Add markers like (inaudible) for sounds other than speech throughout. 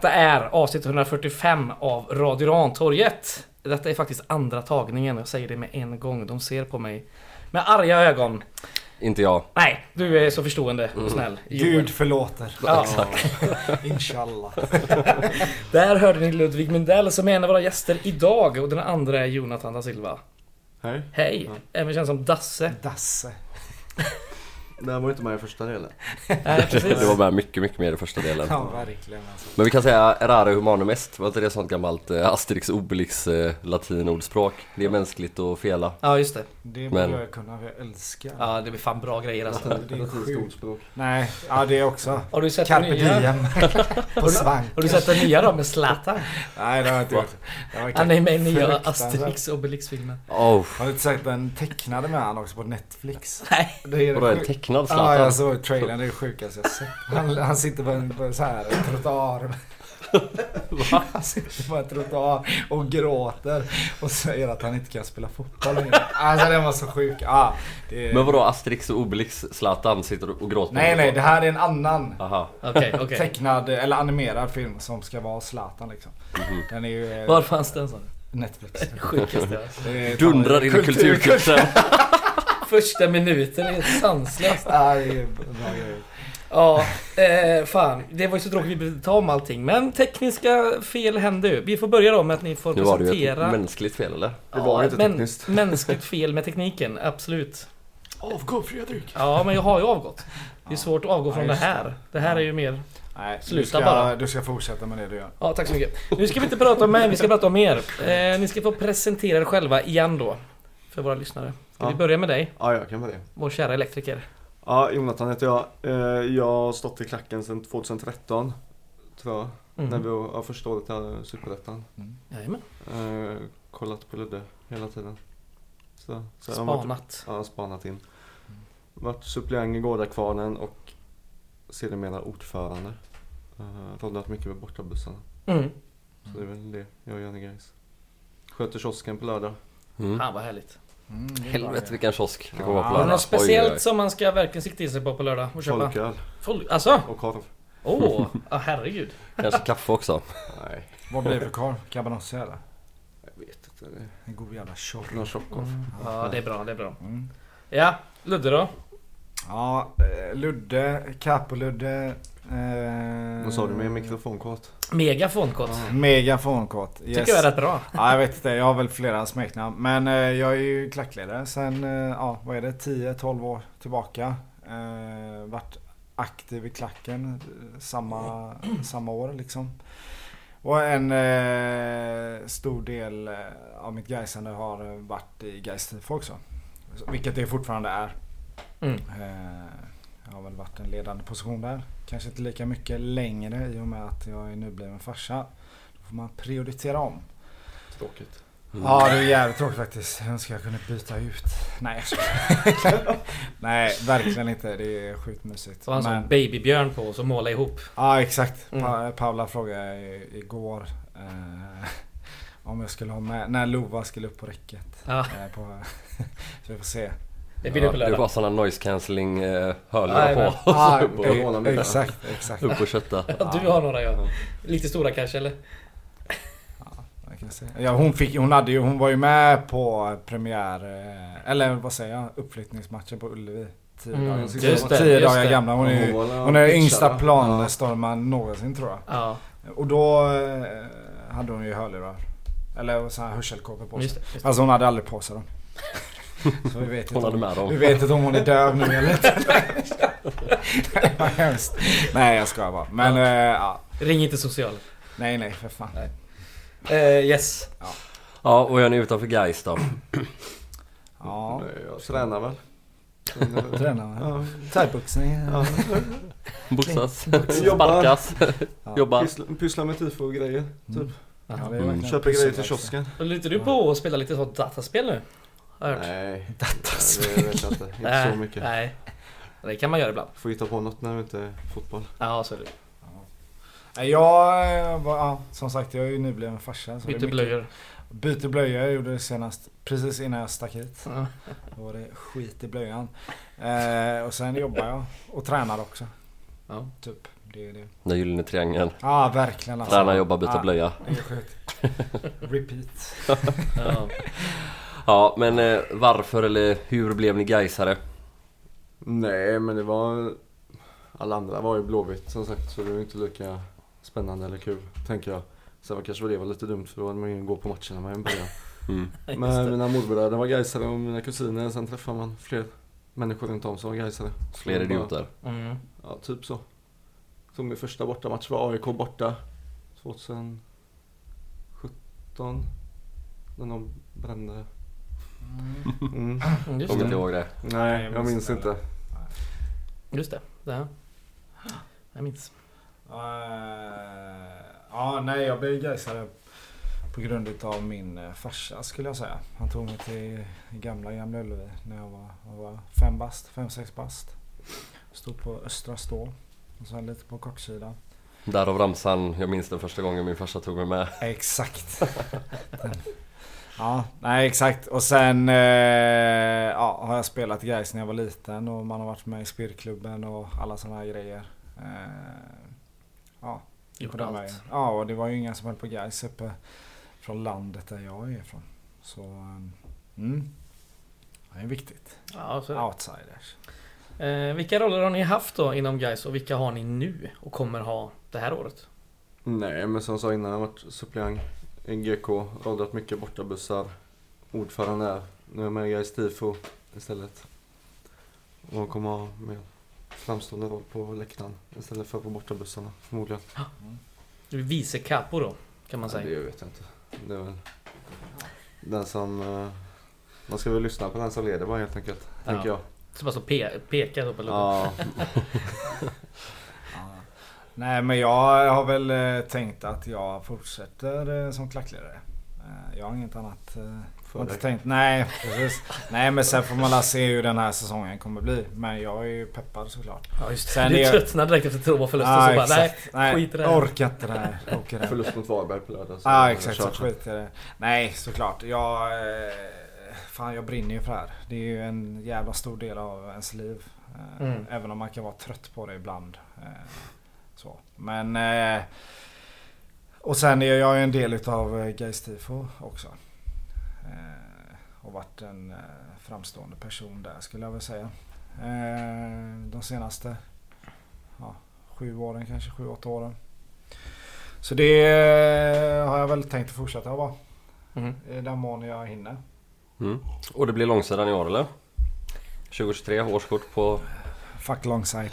Detta är avsnitt 145 av Radio Rantorget. Detta är faktiskt andra tagningen, jag säger det med en gång. De ser på mig med arga ögon. Inte jag. Nej, du är så förstående och snäll. Joel. Gud förlåter. Ja. (laughs) Inshallah. (laughs) Där hörde ni Ludvig Mundell som är en av våra gäster idag och den andra är Jonathan da Silva. Hej. Hej! Även känd som Dasse. Dasse. (laughs) Det här var inte med i första delen. (laughs) Nej, precis. Det var med mycket, mycket mer i första delen. Ja, verkligen alltså. Men vi kan säga errare humanum est. Var inte det sånt gammalt eh, Asterix Obelix eh, latinordspråk? Det är mänskligt att fela. Ja, just det. Det Men- borde jag kunna, för jag älskar. Ja, det blir fan bra grejer alltså. Det är sjukt. ordspråk. Nej, ja det också. Har du sett den Carpe nya? diem. (laughs) På svank. Har du sett den nya då med Zlatan? Nej, det har jag inte gjort. Det var Han är med i nya fruktansvärt. Asterix Obelix-filmen. Oh, Har du inte sett den tecknade med han också på Netflix? Nej. Det är vadå en sjuk- tecknad Ja, Zlatan? jag såg trailern. Det är det sjukaste jag sett. Han, han sitter på en, på en så här trottoar. (laughs) Han sitter på en trottoar och gråter och säger att han inte kan spela fotboll längre. Alltså den var så sjuk. Ja, det... Men vadå Asterix och Obelix Zlatan sitter och gråter? Nej, nej, det här är en annan Aha. Okej, okej. tecknad eller animerad film som ska vara Zlatan liksom. Mhm. Den är ju eh, Var fanns den sa du? Netflix. Sjukaste Dundrar in i Kultur- kulturkursen. Första minuten är sanslöst. Ja, det är bra grejer. Ja, eh, fan. Det var ju så tråkigt vi behövde ta om allting. Men tekniska fel händer ju. Vi får börja då med att ni får Nu var det ju presentera... ett mänskligt fel eller? Det var inte men, tekniskt. Mänskligt fel med tekniken, absolut. Avgå Fredrik! Ja, men jag har ju avgått. Det är svårt att avgå Ja, från det just det. här. Det här är ju mer... Nej, Sluta du ska, bara. Du ska fortsätta med det du gör. Ja, tack så mycket. Nu ska vi inte prata om mig, vi ska prata om er. Eh, ni ska få presentera er själva igen då. För våra lyssnare. Ska vi Ja. börja med dig, Ja, jag kan det. vår kära elektriker? Ja, Jonathan heter jag. Eh, Jag har stått i klacken sedan 2013. Tror jag. Mm. När vi har första året här Superettan. Jajamän. Eh, kollat på Ludde hela tiden. Så, så jag har varit, Spanat. ja, spanat in. Varit suppleant i Gårdakvarnen och sedermera ordförande. Uh, roddat mycket med bortabussarna. Mm. Så det är väl det jag gör i Gais. Sköter kiosken på lördag. Mm. Fan vad härligt. Mm, Helvete vilken kiosk det Ja. kommer vara på lördag. något speciellt oj. som man ska verkligen sikta in sig på på lördag och köpa? Folköl Folk, alltså? och korv. Åh, oh, herregud. Kanske kaffe också. Nej, Vad blir det för korv? Cabanossi eller? jag vet inte. Det En god jävla tjock. någon tjockkorv. Mm. Ja, det är bra, det är bra. Mm. Ja, Ludde då? Ja, eh, Ludde, Capo-Ludde. Eh, Vad sa du med mikrofonkort? Megafonkort. Megafonkort. Yes. Tycker jag är rätt bra. (laughs) Ja, jag vet inte. Jag har väl flera smeknamn. Men eh, jag är ju klackledare sen, eh, ja vad är det, 10-12 år tillbaka. Eh, varit aktiv i klacken samma, samma år liksom. Och en eh, stor del av mitt gaisande har varit i Gais också. Så- Vilket det fortfarande är. Mm. Eh, jag har väl varit en ledande position där. Kanske inte lika mycket längre i och med att jag är nybliven farsa. Då får man prioritera om. Tråkigt. Mm. Ja det är jävligt tråkigt faktiskt. Jag önskar jag kunde byta ut. Nej. (laughs) Nej verkligen inte. Det är sjukt mysigt. Så han som Men, babybjörn på oss och måla ihop. ja exakt. Mm. Pa- Paula frågade igår. Eh, om jag skulle ha med. När Lova skulle upp på räcket. Ja, Eh, på, (laughs) så vi får se. Det blir det på Ja, det är lördag. bara sådana noise cancelling eh, hörlurar på. (laughs) Ah, upp och- exakt, (laughs) exakt. Upp och kötta. (laughs) Ja, du har några ja. Lite stora kanske eller? Ja, hon, fick, hon, hade ju, hon var ju med på premiär, eh, eller vad säger jag, uppflyttningsmatchen på Ullevi. Tio Mm, dagar, just det, tio just dagar det. gamla. Hon är, ju- var hon är yngsta planstormaren någonsin tror jag. Ja, Och då eh, hade hon ju hörlurar. Eller så här hörselkåpor på sig. just det. Just det. Alltså hon hade aldrig på sig dem. Så vi vet Hon inte hade om, med dem. vi vet inte om hon är döv nu eller inte. Nej, hemskt. Nej jag skojar bara. Men Ja. eh, ja. Ring inte social. Nej nej för fan. Eh, yes. Ja, och jag är utanför Gais då. Ja. Nej, Jag tränar väl. Tränar Ja. Thaiboxning. Ja. Boxas, Jobbar. sparkas, Ja. jobbar. Pyssla- Pysslar med tifo och grejer. Typ. Ja, Mm. verkligen Köper grejer till kiosken. Inte du på att spela lite sånt dataspel nu? Har jag hört. Nej, (laughs) Dataspel. det vet jag inte. Inte så mycket. Nej. Det kan man göra ibland. Får hitta på något när det inte är fotboll. Ja, så är det. Nej, Jag eh, var, ja, som sagt jag är ju nybliven farsa. så det är Byter mycket- blöjor. Byter blöjor, jag gjorde det senast precis innan jag stack hit. Ja. Då var det skit i blöjan. Eh, och sen jobbar jag och tränar också. Ja. Typ. Det är det. Den gyllene triangeln. Ja, verkligen alltså. Träna, jobba, byta Ja, blöja. Det är sjukt. (laughs) Repeat. Ja. (laughs) Ja, men eh, varför eller hur blev ni Gaisare? Nej, men det var... Alla andra var ju Blåvitt som sagt, så det var ju inte lika spännande eller kul, tänker jag. Sen var kanske det var lite dumt för då hade man ju gå på matcherna med en början. Mm. (laughs) Men det. mina morbröder var Gaisare och mina kusiner, sen träffade man fler människor runt om som var Gaisare. Fler idioter. Mm. Ja, typ så. Så min första bortamatch var AIK borta 2017. När de brände. Mm. Just Kommer inte ihåg det. Nej, jag minns inte. Just det. det här. Jag minns. Eh, ja, nej jag blev gaisare på grund av min eh, farsa skulle jag säga. Han tog mig till gamla Gamla Ullevi när jag var, jag var fem bast, fem, sex bast. Stod på Östra Stå och sen lite på kortsidan. Därav ramsan, jag minns den första gången min farsa tog mig med. Exakt. Den. (laughs) Ja, nej exakt. Och sen eh, ja, har jag spelat Gais när jag var liten och man har varit med i Spirklubben och alla sådana här grejer. Eh, ja, Gjort på den allt. vägen. Ja, och det var ju inga som höll på Gais uppe från landet där jag är ifrån. Så, um, mm. Det är viktigt. Ja, så är det. Outsiders. Eh, vilka roller har ni haft då inom Gais och vilka har ni nu och kommer ha det här året? Nej, men som jag sa innan, jag har varit suppleant GK, roddat mycket bortabussar. Ordförande är, nu är jag med i Gais Tifo istället. Och kommer ha mer framstående roll på läktaren istället för på bortabussarna förmodligen. Du är vice capo då, kan man Ja, säga. det vet jag inte. Det är väl den som... eh, Man ska väl lyssna på den som leder bara helt enkelt, Ja. tänker jag. Så bara så pe peka upp eller? Ja, Ja. (laughs) Nej men jag har väl eh, tänkt att jag fortsätter eh, som klackledare. Eh, Jag har inget annat har inte tänkt. Nej precis. Nej men sen får man se hur den här säsongen kommer bli. Men jag är ju peppad såklart. Ja just det. Sen du är- tröttnade direkt efter två förluster Ja, så bara nej. skit i det här. orkar inte det här. Orkar det. Förlust mot Varberg på lördag. Ja jag exakt, så skit i det. Nej såklart. Jag, fan jag brinner ju för det här. Det är ju en jävla stor del av ens liv. Mm. Även om man kan vara trött på det ibland. Så. Men... Eh, och sen är jag ju en del utav eh, Gais Tifo också. Eh, och varit en eh, framstående person där skulle jag väl säga. Eh, de senaste ja, sju åren kanske, sju, åtta åren. Så det eh, har jag väl tänkt att fortsätta vara. Mhm. I den mån jag hinner. Mm. Och det blir långsidan i år eller? 2023, årskort på... Fuck longside.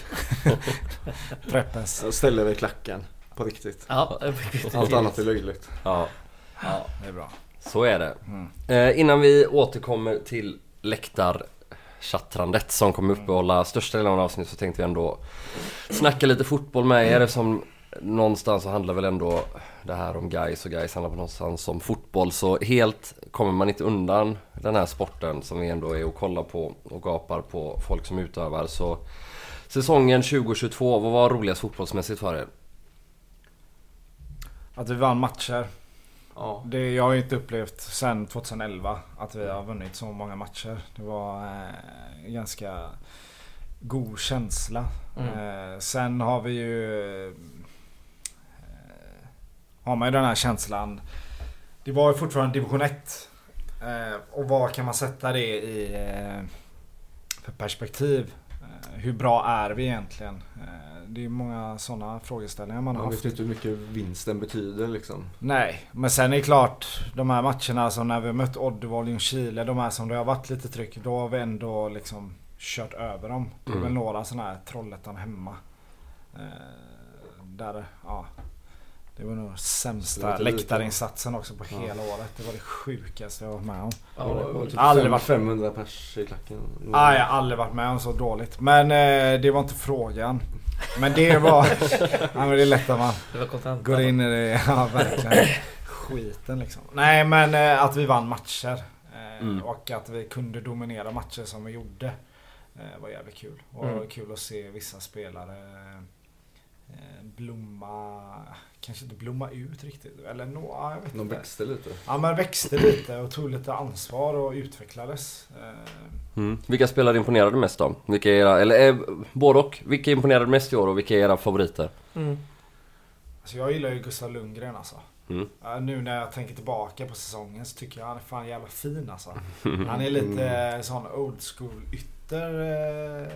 (laughs) Preppes. Jag ställer dig klacken. På riktigt. Ja, Allt annat är löjligt. Ja, Ja, det är bra. så är det. Mm. Eh, innan vi återkommer till läktarchattrandet som kommer uppehålla största delen av avsnittet så tänkte vi ändå snacka lite fotboll med er som någonstans så handlar väl ändå det här om guys och guys handlar väl någonstans om fotboll så helt kommer man inte undan den här sporten som vi ändå är och kollar på och gapar på folk som utövar så säsongen 2022, vad var roligast fotbollsmässigt för er? Att vi vann matcher. Ja. Det, jag har ju inte upplevt sen 2011 att vi har vunnit så många matcher. Det var eh, ganska god känsla. Mm. Eh, sen har vi ju... Har man ju den här känslan. Det var ju fortfarande division 1. Eh, och vad kan man sätta det i eh, för perspektiv? Eh, hur bra är vi egentligen? Det är många sådana frågeställningar man har Man haft. vet inte hur mycket vinsten betyder liksom. Nej, men sen är det klart de här matcherna som när vi mött Oddevall, Ljungskile, de här som det har varit lite tryck. Då har vi ändå liksom kört över dem. Det är Mm. väl några sådana här Trollhättan hemma. Där, ja. Det var nog Det sämsta läktarinsatsen också på Ja. hela året. Det var det sjukaste jag varit med om. Ja, det det- var typ Aldrig fem- varit- 500 pers i klacken. Ah, jag har aldrig varit med om så dåligt. Men eh, det var inte frågan. Men det var... (laughs) ja, men det är lätt att man det var kontant. Går in i det, ja verkligen. Skiten liksom. Nej men eh, att vi vann matcher. Eh, Mm. Och att vi kunde dominera matcher som vi gjorde. Eh, var jävligt kul. Och Mm. kul att se vissa spelare eh, blomma, kanske inte blomma ut riktigt. Eller nå, ja, jag vet De inte. växte lite. Ja men växte lite och tog lite ansvar och utvecklades. Eh, Mm. Vilka spelare imponerade mest då? Vilka är era, eller eh, både och. Vilka imponerade mest i år och vilka är era favoriter? Mm. Alltså jag gillar ju Gustav Lundgren alltså. Mm. Ja, Nu när jag tänker tillbaka på säsongen så tycker jag han är fan jävla fin alltså. (laughs) Han är lite eh, sån old school ytter. Eh...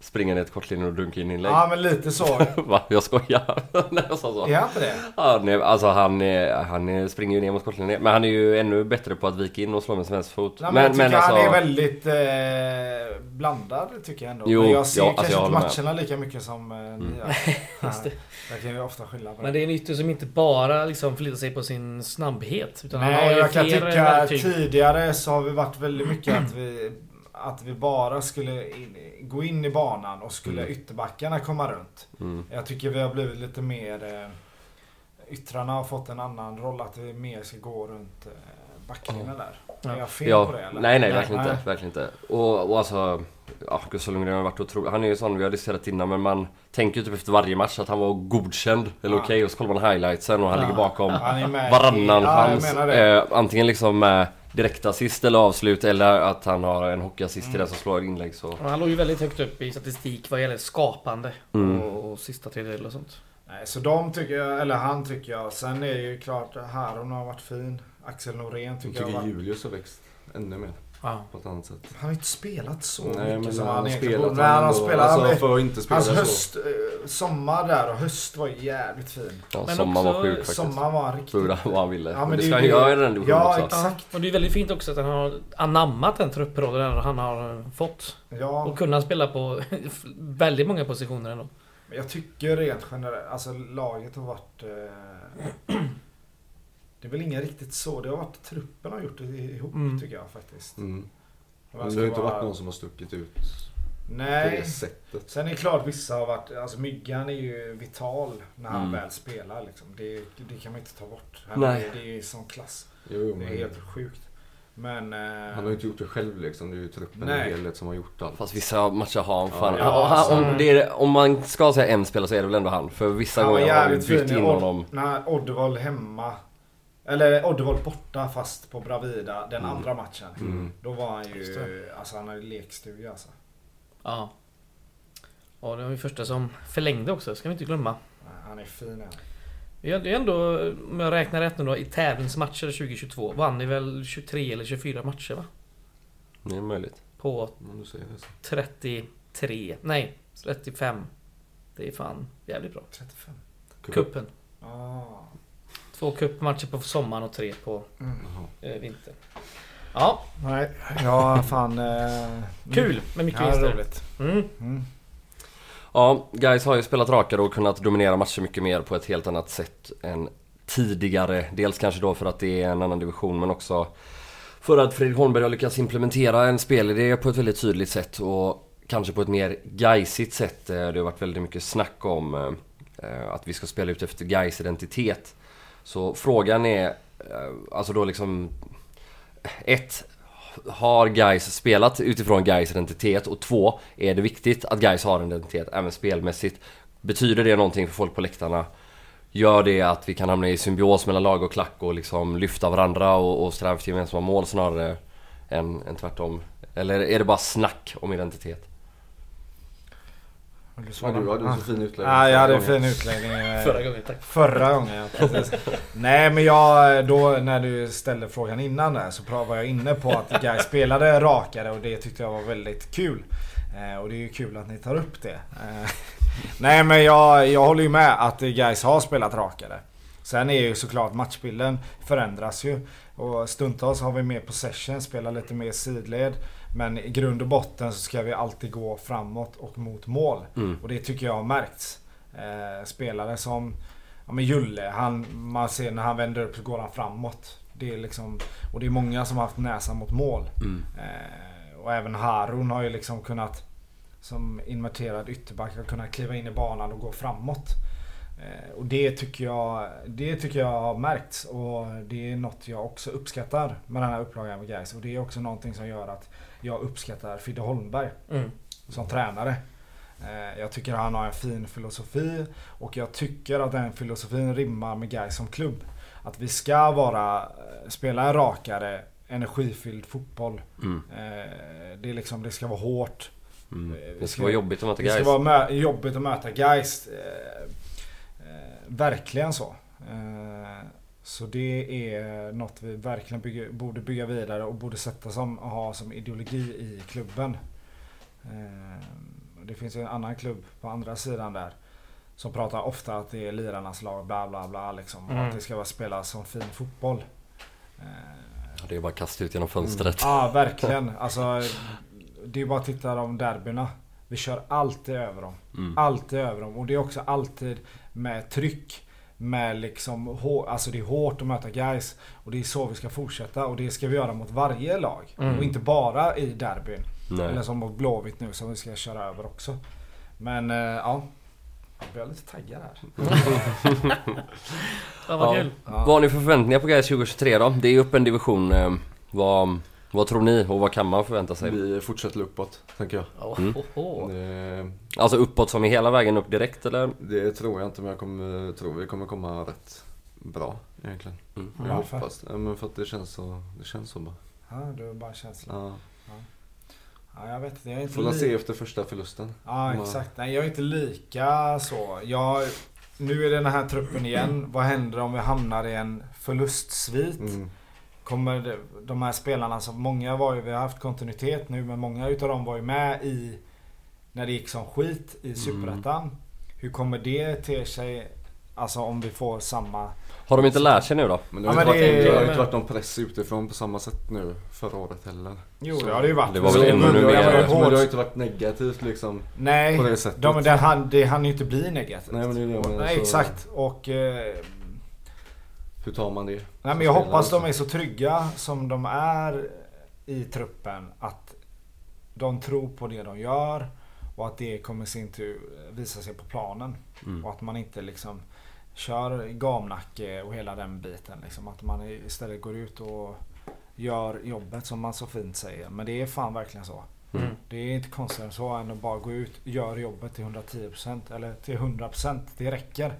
Springer ner till kortlinjen och dunkar in inlägg. Ja men lite så. (laughs) Va? Jag skojar. (laughs) Nej jag sa så. Är han inte det? Han är, alltså han, är, han är, springer ju ner mot kortlinjen. Men han är ju ännu bättre på att vika in och slå med sin vänsterfot. Nej, men, jag tycker alltså, han är väldigt eh, blandad tycker jag ändå. Jo, men jag ser ja, alltså, kanske jag inte håller med. matcherna lika mycket som eh, ni gör. (laughs) Det. Jag kan ju ofta skylla på Men det är en ytter som inte bara liksom förlitar sig på sin snabbhet. Utan han har Nej, ju jag kan tycka verktyg. tidigare så har vi varit väldigt mycket (clears throat) att vi att vi bara skulle in, gå in i banan och skulle Mm. ytterbackarna komma runt. Mm. Jag tycker vi har blivit lite mer eh, Yttrarna har fått en annan roll att vi mer ska gå runt eh, backlinjen där. Ja. Är jag fel Ja, på det eller? nej nej verkligen Nej. inte. Verkligen inte. Och, och alltså, ja, Gustav Lundgren har varit otrolig. Han är ju sån, vi har diskuterat innan men man tänker ju typ efter varje match att han var godkänd. Eller Ja. okej och så kollar man highlightsen och han Ja. ligger bakom Han varannan chans. Eh, antingen liksom med direktassist eller avslut eller att han har en hockeyassist till Mm. den som slår inlägg så. Och han låg ju väldigt högt upp i statistik vad gäller skapande Mm. och, och sista tredjedel och sånt. Nej, så de tycker jag, eller han tycker jag. Sen är det ju klart, Haron har varit fin. Axel Norén Jag tycker jag tycker har varit... Julius har växt ännu mer Ja. på ett annat sätt. Han har inte spelat så Nej mycket som han han spelat han har ändå- spelat. Alltså han, för att inte spela hans så. höst, eh, sommar där och höst var jävligt fin. Ja, Men sommaren var också sjuk faktiskt. Sommar var riktigt... Gjorde vad han ville. Ja, men men det det ska är han ju- göra i den divisionen Ja, också. exakt. Och det är väldigt fint också att han har anammat den trupprollen han har fått. Ja, Och kunnat spela på (laughs) väldigt många positioner ändå. men jag tycker rent generellt, alltså laget har varit... Eh, det är väl inget riktigt så. Det har varit truppen har gjort det ihop Mm. tycker jag faktiskt. Mm. Men det har inte vara- varit någon som har stuckit ut på Nej. det sättet. Sen är det klart vissa har varit, alltså Myggan är ju vital när han Mm. väl spelar liksom. Det, det kan man inte ta bort. Han Nej. är, det är ju sån klass. Jo, jo, Det är helt sjukt. Men... eh, han har ju inte gjort det själv liksom. Det är ju truppen Nej. i helhet som har gjort allt. Fast vissa matcher har han fan... Ja, Ja, han, alltså- om, det är, om man ska säga en spelare så är det väl ändå han. För vissa han gånger har jävligt bytt fin in honom. Odd, när Oddevall hemma. Eller Oddevall borta fast på Bravida den Mm. andra matchen. Mm. Då var han Just ju, alltså han hade lekstuga alltså. Ja. Och det var ju första som förlängde också, ska vi inte glömma. Han är fin han. Vi hade ju ändå, om jag räknar rätt nu då, i tävlingsmatcher 2022 vann ni väl 23 eller 24 matcher va? Det är möjligt. På Om du säger det så. 33, nej 35. Det är fan jävligt bra. 35. Kuppen. Ah. Två cupmatcher på sommaren och tre på Mm. Eh, vintern. Ja, Nej, ja fan. Eh, (laughs) kul med mycket Ja, vinster. roligt. Mm. Mm. Ja, guys har ju spelat rakare och kunnat dominera matcher mycket mer på ett helt annat sätt än tidigare. Dels kanske då för att det är en annan division men också för att Fredrik Holmberg har lyckats implementera en spelidé på ett väldigt tydligt sätt och kanske på ett mer gaisigt sätt. Eh, Det har varit väldigt mycket snack om eh, att vi ska spela ut efter Gais identitet. Så frågan är, eh, alltså då liksom... Ett, har Gais spelat utifrån Gais identitet? Och två, är det viktigt att Gais har en identitet även spelmässigt? Betyder det någonting för folk på läktarna? Gör det att vi kan hamna i symbios mellan lag och klack och liksom lyfta varandra och, och sträva efter gemensamma mål snarare än, än tvärtom? Eller är det bara snack om identitet? Du Ja, du hade Ah. så fin utläggning. Ja, jag hade en fin utläggning. eh, (laughs) Förra gången, tack. Förra gången, ja, precis. Nej men jag, då när du ställde frågan innan där så var jag inne på att Guy (laughs) spelade rakare och det tyckte jag var väldigt kul. Eh, och det är ju kul att ni tar upp det. Eh, (laughs) nej men jag, jag håller ju med att Guys har spelat rakare. Sen är ju såklart matchbilden förändras ju. Och stundtals har vi mer possession, spelar lite mer sidled. Men i grund och botten så ska vi alltid gå framåt och mot mål. Mm. Och det tycker jag har märkts. Eh, spelare som ja, men Julle, han, man ser när han vänder upp så går han framåt. Det är liksom, och det är många som har haft näsan mot mål. Mm. Eh, och även Harun har ju liksom kunnat som inverterad ytterback har kunnat kliva in i banan och gå framåt. Eh, och det tycker, jag, det tycker jag har märkts och det är något jag också uppskattar med den här upplagan med Gais. Och det är också någonting som gör att jag uppskattar Fidde Holmberg Mm. som tränare. Eh, Jag tycker han har en fin filosofi och jag tycker att den filosofin rimmar med Gais som klubb. Att vi ska vara, eh, spela en rakare, energifylld fotboll. Mm. Eh, Det, är liksom, det ska vara hårt. Mm. Det ska vara jobbigt att möta Det ska vara jobbigt att möta Gais. Verkligen så. Så det är något vi verkligen bygger, borde bygga vidare och borde sätta som, ha som ideologi i klubben. Eh, det finns ju en annan klubb på andra sidan där. Som pratar ofta att det är lirarnas lag, bla bla bla liksom. Och Mm. att det ska vara spelas som fin fotboll. Eh, Det är bara att kasta ut genom fönstret. Ja, verkligen. Alltså, det är bara att titta de derbyna. Vi kör alltid över dem. Mm. Alltid över dem. Och det är också alltid med tryck. Med liksom, alltså det är hårt att möta guys Och det är så vi ska fortsätta. Och det ska vi göra mot varje lag. Mm. Och inte bara i derbyn. Nej. Eller som mot Blåvitt nu som vi ska köra över också. Men eh, ja. Jag blir lite taggad här. (laughs) Ja, vad Ja. kul. Ja. Vad har ni för förväntningar på guys 2023 då? Det är upp en division. eh, Vad, vad tror ni och vad kan man förvänta sig? Vi fortsätter uppåt, tänker jag. Mm. Det, Alltså uppåt som är hela vägen upp direkt eller? det tror jag inte, men jag kommer, tror vi kommer komma rätt bra egentligen. Mm. Jag Varför? hoppas. Ja, men för att det känns så, det känns så bra. Ja, du har bara känsla. Ja. Ja, jag vet inte. Jag är inte Får man li- se efter första förlusten. Ja Ja. exakt. Nej jag är inte lika så. Jag, nu är det den här truppen igen. Vad händer om vi hamnar i en förlustsvit? Mm. Kommer de här spelarna som många var ju, vi har haft kontinuitet nu men många utav dem var ju med i när det gick som skit i Superettan. Hur kommer det te sig? Alltså om vi får samma... Har de inte lärt sig nu då? Men det har, Ja, inte, varit, det- har inte varit någon press utifrån på samma sätt nu förra året heller. Jo Så- det har det ju varit. Det var väl ännu ju mer-. Men det har inte varit negativt liksom Nej, på det sättet. de, det, hann, det hann ju inte bli negativt. Nej men det är det jag menar, Nej exakt. Och... Eh, Hur tar man det? Nej men jag spelare hoppas de är så trygga som de är i truppen. Att de tror på det de gör. Och att det kommer sin tur visa sig på planen. Mm. Och att man inte liksom kör gamnacke och hela den biten. Liksom. Att man istället går ut och gör jobbet som man så fint säger. Men det är fan verkligen så. Mm. Det är inte konstigare än så än att bara gå ut, gör jobbet till 110% eller till 100%. Det räcker.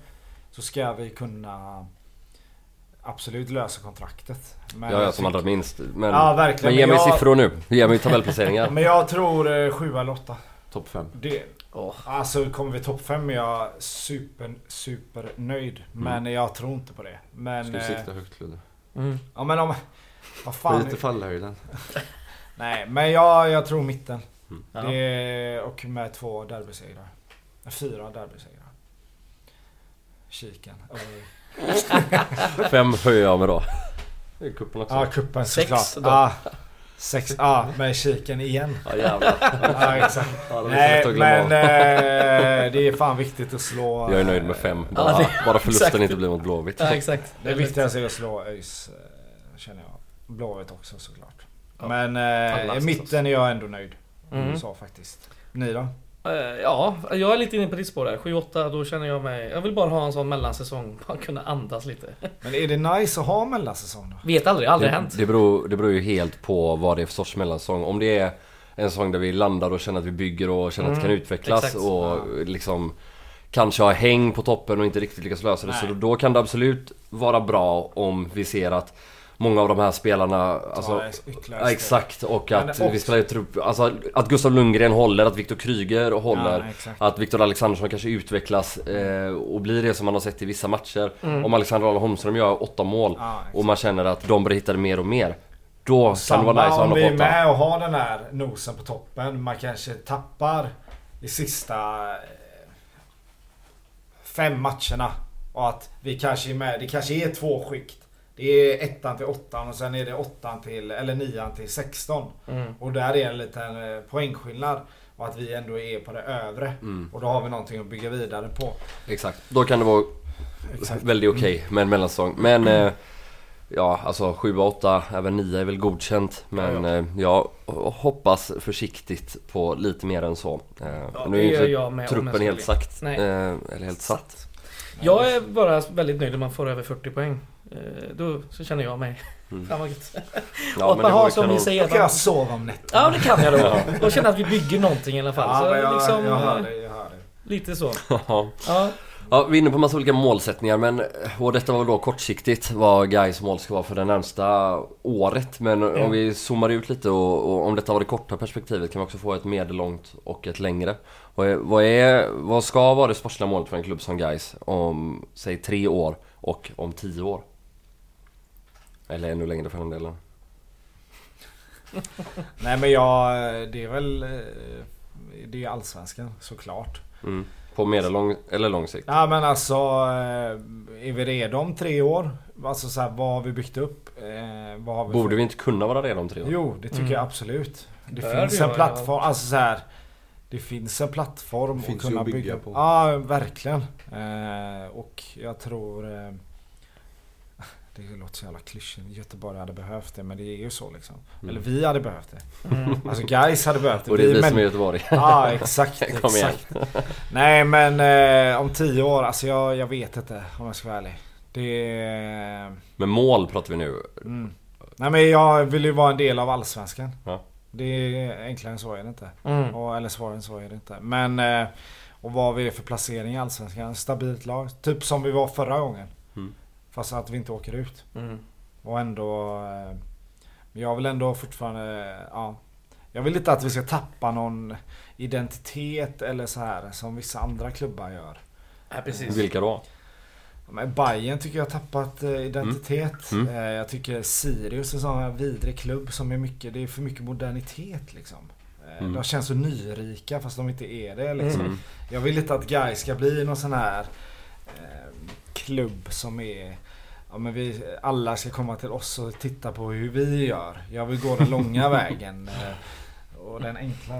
Så ska vi kunna absolut lösa kontraktet. Men Ja, ja jag som allra minst. Men, Ja verkligen. men ge mig jag, siffror nu. Ge mig tabellplaceringar. (laughs) Men jag tror eh, 7 eller 8. Topp 5. Det, Åh. alltså kommer vi topp 5 är jag super, super nöjd. Men jag tror inte på det. Men... Ska vi eh, sikta högt Ludde? Mm. Ja men om... Vad fan. Skit i fallhöjden. (laughs) Nej men jag, jag tror mitten. Ja. Det, och med två derbysegrar. Fyra derbysegrar. Kiken. (laughs) Fem höjer jag med då. Det är cupen också. Ja, kuppen Sex såklart. då. Ja, sex. Ja, med kiken igen. Ja jävlar. Ja, exakt. Ja, det Nej, men eh, det är fan viktigt att slå... Jag är nöjd med fem. Ja, Bara, det- bara förlusten exakt. inte blir mot Blåvitt. Ja exakt. Det viktigaste är att slå ÖIS, eh, känner jag. Blåvitt också såklart. Ja. Men eh, i mitten är jag ändå nöjd. Mm. Så faktiskt. Ni då? Eh, Ja, jag är lite inne på ditt spår där. 7-8, då känner jag mig... Jag vill bara ha en sån mellansäsong. (laughs) Bara kunna andas lite. Men är det nice att ha mellansäsong då? Vet aldrig, aldrig det, hänt. det, beror, det beror ju helt på vad det är för sorts mellansäsong. Om det är en säsong där vi landar och känner att vi bygger och känner att det kan Mm, utvecklas exakt. och Ja. liksom kanske ha häng på toppen och inte riktigt lyckas lösa det. Så Nej. då, då kan det absolut vara bra om vi ser att många av de här spelarna, alltså, Ja, exakt och att också- vi spelar i trupp, alltså att Gustav Lundgren håller, att Viktor Kryger håller. Ja. Att Viktor Alexandersson kanske utvecklas eh, och blir det som man har sett i vissa matcher. Mm. Om Alexander Arne Holmström gör åtta mål och man känner att de börjar hitta det mer och mer. Då kan det vara nice om vi är med och har den här nosen på toppen. Man kanske tappar i sista eh, fem matcherna. Och att vi kanske är med. Det kanske är två skikt. Det är ettan till åttan och sen är det åttan till, eller nian till 16. Mm. Och där är en liten eh, poängskillnad. Och att vi ändå är på det övre. Mm, Och då har vi någonting att bygga vidare på. exakt. Då kan det vara Exakt. väldigt okej med en mellansäsong. Men eh, ja, alltså 7-8, även 9 är väl godkänt. Men Ja, eh, jag hoppas försiktigt på lite mer än så. Eh, Ja, nu det är ju inte truppen helt sagt. Eh, eller helt satt. Jag är bara väldigt nöjd om man får över 40 poäng. Eh, Då så känner jag mig. Mm. (laughs) Fan (laughs) vad gött. Ja, och att man det har som ni säger. Då att kan man- jag sova om nätterna. Ja det kan jag då. (laughs) Och känna att vi bygger någonting i alla fall. Ja, så jag, liksom, jag hör eh, dig. Jag hör Lite så. Ja. Ja. Ja, vi är inne på massa olika målsättningar men och detta var då kortsiktigt vad Gais mål ska vara för det närmsta året. Men Mm. om vi zoomar ut lite och, och om detta var det korta perspektivet kan vi också få ett medellångt och ett längre. Vad, är, vad, är, vad ska vara det sportsliga målet för en klubb som Gais om, säg tre år och om tio år? Eller ännu längre för den delen. (laughs) Nej men jag, det är väl... eh, Det är allsvenskan såklart. Mm. På medellång eller lång sikt? Ja men alltså, eh, är vi redo om tre år? Alltså så här, vad har vi byggt upp? Eh, vad har vi Borde för- vi inte kunna vara redo om tre år? Jo, det tycker Mm. jag absolut. Det Bör finns en plattform, alltså så här. Det finns en plattform Det finns att kunna att bygga bygga på. Ja, verkligen. Och jag tror... Det låter så jävla klyschigt. Göteborg hade behövt det, men det är ju så liksom. Mm. Eller vi hade behövt det. Mm. Alltså guys hade behövt det. Och det är vi men- som är Göteborg. Ja exakt, (laughs) Kom igen. exakt. Nej men eh, om tio år, alltså jag, jag vet inte om jag ska vara ärlig. Det... Men mål pratar vi nu. Mm. Nej men jag vill ju vara en del av Allsvenskan. Ja. Det är enklare än så är det inte. Mm. Och, eller svårare än så är det inte. Men... Eh, och vad vi är för placering i Allsvenskan. Stabilt lag. Typ som vi var förra gången. Mm. Fast att vi inte åker ut. Mm. Och ändå... Eh, men jag vill ändå fortfarande... Ja. Jag vill inte att vi ska tappa någon identitet eller så här som vissa andra klubbar gör. Ja, precis. Vilka då? Men Bayern tycker jag har tappat eh, identitet. Mm. Eh, jag tycker Sirius är en sån här vidrig klubb som är mycket, det är för mycket modernitet liksom. Mm. De känns så nyrika fast de inte är det liksom. Mm. Jag vill inte att Gais ska bli någon sån här klubb som är Ja men vi alla ska komma till oss och titta på hur vi gör. Jag vill gå den långa (laughs) vägen. Eh, och den enkla...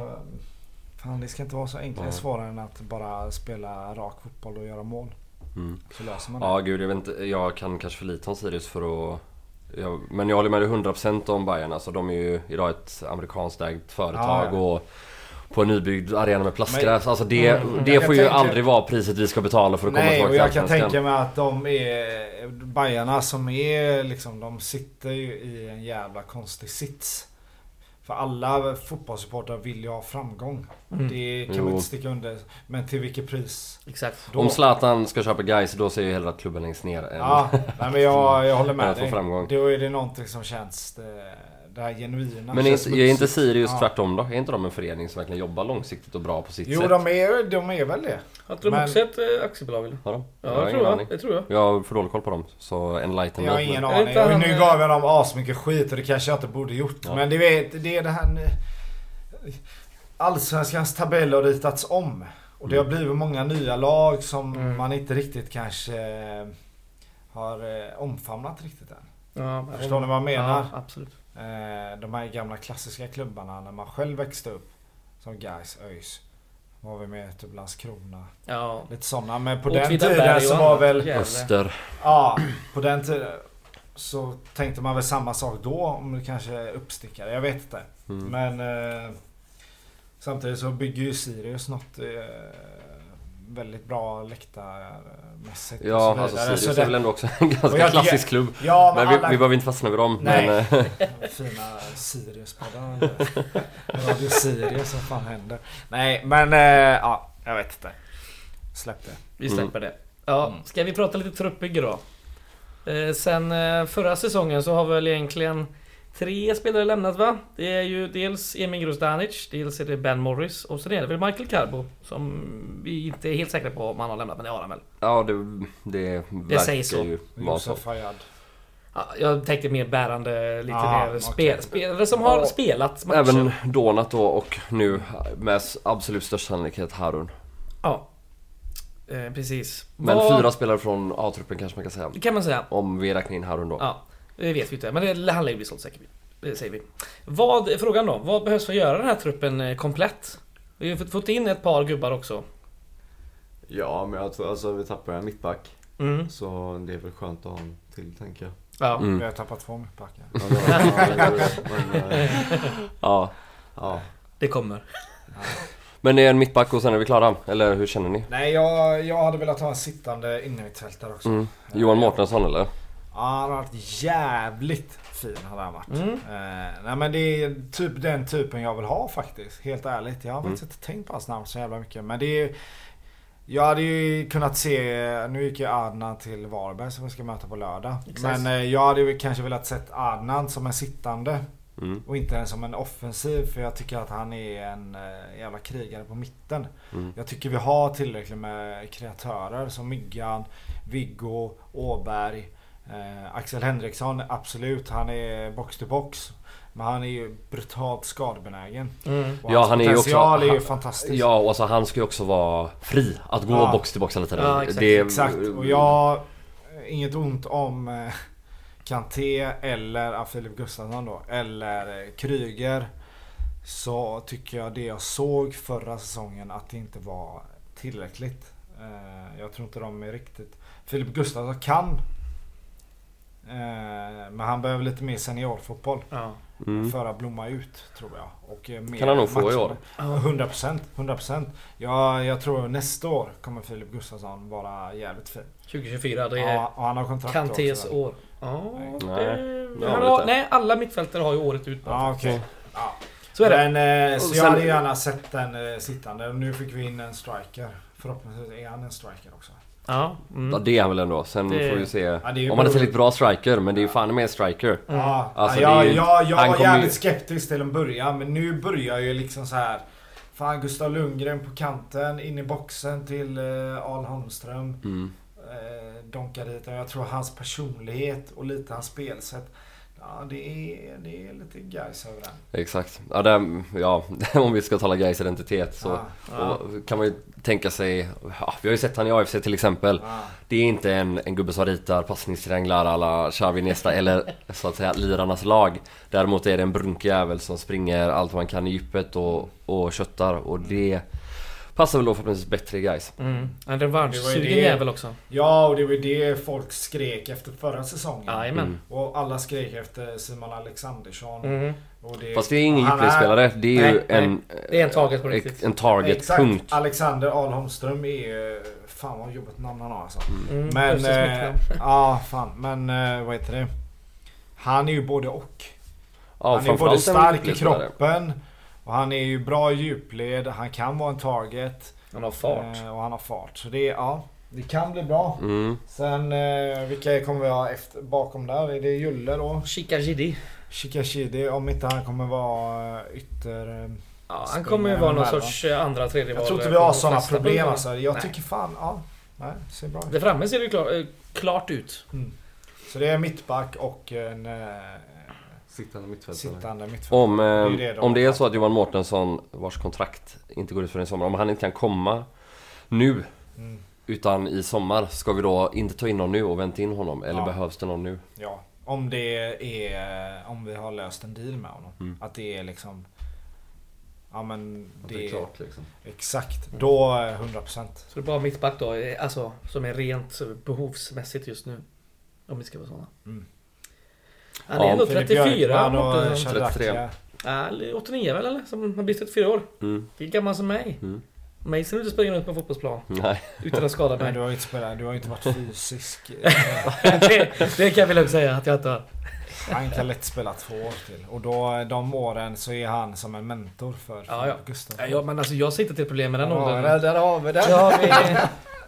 Fan det ska inte vara så enkelt Nej. svårare än att bara spela rak fotboll och göra mål. Mm. Så löser man det. Ja gud jag vet inte, jag kan kanske för lite om Sirius för att jag, Men jag håller med dig 100% om Bayern alltså de är ju idag ett amerikanskt ägt företag Ja, ja. och På en nybyggd arena med plastgräs, alltså det, Mm. det får ju tänka- aldrig vara priset vi ska betala för att komma Nej tillbaka och till jag kan Allsvenskan. tänka mig att de är Bajarna som är liksom De sitter ju i en jävla konstig sits För alla fotbollssupportrar vill ju ha framgång Mm. Det kan Jo. man inte sticka under Men till vilket pris? Exakt. Då- Om Zlatan ska köpa guys då ser jag hellre att klubben längst ner än... Ja, nej, men jag, jag (laughs) håller med dig framgång. Då är det någonting som känns Det, det här genuina Men är är inte. Sirius Ja. tvärtom då? Är inte de en förening som verkligen jobbar långsiktigt och bra på sitt Jo sätt? de är, de är väl det Har inte de Men- också ett eh, aktiebolag eller? Har de? Ja, det ingen tror jag. Det tror jag. Jag har för dålig koll på dem, så enlighten Jag har ingen Är aning. Och nu gav jag dem asmycket skit och det kanske jag inte borde gjort. Ja. Men du vet, det är det här... Allsvenskans tabell har ritats om. Och det har blivit många nya lag som Mm. man inte riktigt kanske eh, har eh, omfamnat riktigt än. Ja, jag Förstår ni vad jag menar? Ja, absolut. Eh, De här gamla klassiska klubbarna när man själv växte upp. Som Gais, ÖIS. Var vi med typ Landskrona. Ja. Lite sådana. Men på den Åtvidaberg tiden och så var väl... Öster. Ja, på den tiden så tänkte man väl samma sak då om det kanske är uppstickare. Jag vet inte. Mm. Men eh, samtidigt så bygger ju Sirius något eh, väldigt bra läktarmässigt. och Ja, så alltså vidare. Sirius Så är väl ändå också en Och ganska jag klassisk klubb. Ja, Men men vi, alla vi behöver inte fastna vid dem. Nej. Men, eh, (laughs) fina Sirius-poddar. (laughs) Radio Sirius, vad fan händer? Nej, men eh, ja, jag vet inte. Släpp det. Vi släpper det. Ja, Mm. ska vi prata lite truppbygge då? Eh, sen eh, förra säsongen så har väl egentligen tre spelare lämnat va? Det är ju dels Emil Grosdanic, dels är det Ben Morris och sen är det väl Michael Carbo som vi inte är helt säkra på om han har lämnat, men det har han väl. ja, det, det verkar sägs så. ju vara så. Jag tänkte mer bärande, lite Ah, mer spel, spelare som har Ja. spelat matcher. Även Donat då och nu med absolut största sannolikhet Harun. Ja. Eh, precis. Men Vad- fyra spelare från A-truppen kanske man kan säga. Det kan man säga. Om vi räknar in Harun då. Ja, det vet vi inte. Men det, han lär ju bli såld säkert. Det säger vi. Vad, frågan då. Vad behövs för att göra den här truppen eh, komplett? Vi har fått- in ett par gubbar också. Ja, men jag tror alltså vi tappar en mittback. Mm. Så det är väl skönt att ha en till tänker jag. Ja. Mm. Vi har tappat två mittbackar. Ja, eh, (laughs) Ja. ja. Det kommer. Men det är en mittback och sen är vi klara? Eller hur känner ni? Nej, jag, jag hade velat ha en sittande innermittfältare också. Mm. Johan Mårtensson eller? Ja, han har varit jävligt fin hade han varit. Mm. Eh, nej men det är typ den typen jag vill ha faktiskt. Helt ärligt. Jag har Mm. faktiskt inte tänkt på hans namn så jävla mycket. Men det är Jag hade ju kunnat se, nu gick ju Adnan till Varberg som vi ska möta på lördag. Exakt. Men eh, jag hade ju kanske velat sett Adnan som en sittande Mm. och inte en som en offensiv för jag tycker att han är en eh, jävla krigare på mitten. Mm. Jag tycker vi har tillräckligt med kreatörer som Myggan, Viggo, Åberg, eh, Axel Henriksson. Absolut, han är box to box. Men han är ju brutalt skadebenägen. Mm. Och Ja, hans han är ju också- är ju han- fantastisk. Ja, och alltså han ska ju också vara fri att gå Ja. box till box hela tiden. Ja, exakt, det, Exakt. Och jag... Inget ont om eh, Kanté eller Filip Gustafsson då. Eller eh, Kryger. Så tycker jag det jag såg förra säsongen att det inte var tillräckligt. Eh, jag tror inte de är riktigt... Filip Gustafsson kan. Eh, men han behöver lite mer seniorfotboll Ja. Mm. för att blomma ut tror jag. Och eh, mer Kan han nog få i år. Ja. 100%. 100%. Ja, jag tror nästa år kommer Filip Gustafsson vara jävligt fin. 2024, det är Ja, och han har kontrakt Kantés också. år. Ja, Nej. det, det har nej, alla mittfältare har ju året ut bara. Ja, okej. Ja. Så är det. Men eh, så jag sen- hade gärna sett den eh, sittande. Nu fick vi in en striker. Förhoppningsvis är han en striker också. Ja. Ja, Mm. det är han väl ändå. Sen Det- får vi se. Ja, Om han är tillräckligt bra striker, men det är ju fan med en striker. Mm. Ja, Alltså, ja, ju- jag, jag han var kommer ju- jävligt skeptisk till en början men nu börjar ju liksom så här. Fan Gustav Lundgren på kanten, in i boxen till eh, Al Holmström. Mm. eh, donkar dit. Och Jag tror hans personlighet och lite hans spelsätt. Ja, det är, det är lite guys över den. Exakt. Ja, där, ja, (laughs) om vi ska tala Gais identitet så Ja, Ja. kan man ju tänka sig... Ja, vi har ju sett han i AFC till exempel. Det är inte en, en gubbe som ritar passningstrianglar alla Xavi Nesta eller så att säga lirarnas lag. Däremot är det en brunkig jävel som springer allt man kan i djupet och, och köttar och det passar väl då förhoppningsvis bättre i guys. Mm. En Det var ju revanschsugen det- jävel också. ja, och det var ju det folk skrek efter förra säsongen. Jajamän. Mm. Och alla skrek efter Simon Alexandersson. Mm. Och det, Fast det är ingen djupledsspelare, det är ju Nej, nej. en... Det är en target på riktigt. En target, Exakt. punkt. Alexander Al Holmström är ju... Fan vad jobbigt namn han har alltså. Mm. Men... Östers Eh, smeknamn. ja, fan. Men eh, vad heter det? Han är ju både och. Ja, han är både stark i kroppen. Och han är ju bra i djupled. Han kan vara en target. Han har fart. Eh, och han har fart. Så det är, ja. Det kan bli bra. Mm. Sen eh, vilka kommer vi ha efter, bakom där? Är det Julle då? Chica Gidi. Shikashidi om inte han kommer vara eh, ytter... eh, Ja, han kommer ju vara någon sorts eh, andra, tredje Jag tror inte vi har sådana problem alltså. Jag Nej. tycker fan, ja. Nej, ser bra ut. Där framme ser det klart, klart ut. Mm. Så det är mittback och en eh, Sittande mittfältare. sittande mittfältare. Om, Det är eh, det de om det är så att Johan Mårtensson, vars kontrakt inte går ut för i sommar, om han inte kan komma nu Mm. utan i sommar, ska vi då inte ta in någon nu och vänta in honom? Eller Ja. behövs det någon nu? Ja, om det är... Om vi har löst en deal med honom. Mm. Att det är liksom... Ja men det, det är klart liksom. Exakt. Då eh, 100%. Så det är bara mittback då, eh, alltså som är rent eh, behovsmässigt just nu. Om vi ska vara sådana. Mm. Han är Ja, ändå Filip 34 Björkman och Mårtensson. Shadrakia. Ja, 89 väl eller? Som har blivit 34 år. Mm. Lika gammal som mig. Mm. Mig ser inte springa runt på fotbollsplan Nej. utan att skada (laughs) mig. du har ju inte spelat, du har inte varit fysisk. (laughs) det, det kan vi lugnt säga att jag inte har. Han kan lätt spela två år till. Och då de åren så är han som en mentor för Ja, ja. Gustav. Ja, ja, men alltså jag ser inte till problem med den vi åldern. det, där har vi det. Ja, vi,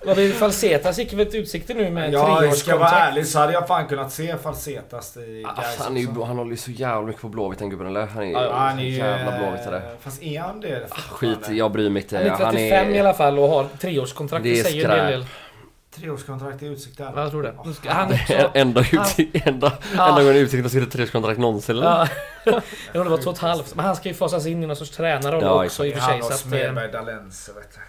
vad vi Falsetas gick väl till utsikter nu med Ja, jag ska vara treårskontrakt. ärlig så hade jag fan kunnat se Falsetas i Ah, Gais han, är ju, han håller ju så jävla mycket på Blåvitt den gubben eller? Han är ju Ja, ja, så Han är jävla blåvittare. Fast är han det? Ah, skit, jag bryr mig inte. Han är 35 i alla fall och har treårskontrakt. Det Det är säger en hel skräp. del. Treårskontrakt i utsikt där. Ja, jag tror det. Åh, Nu ska- fan. han också... (laughs) Enda, utsikt, enda, Ja. enda gången Utsikten har skrivit treårskontrakt någonsin eller? Ja, jag tror det var två och ett halvt. Men han ska ju fasas in i någon sorts tränarroll Ja, också i och för Han sig. och Så att, eh, Smedberg Dalense vet du.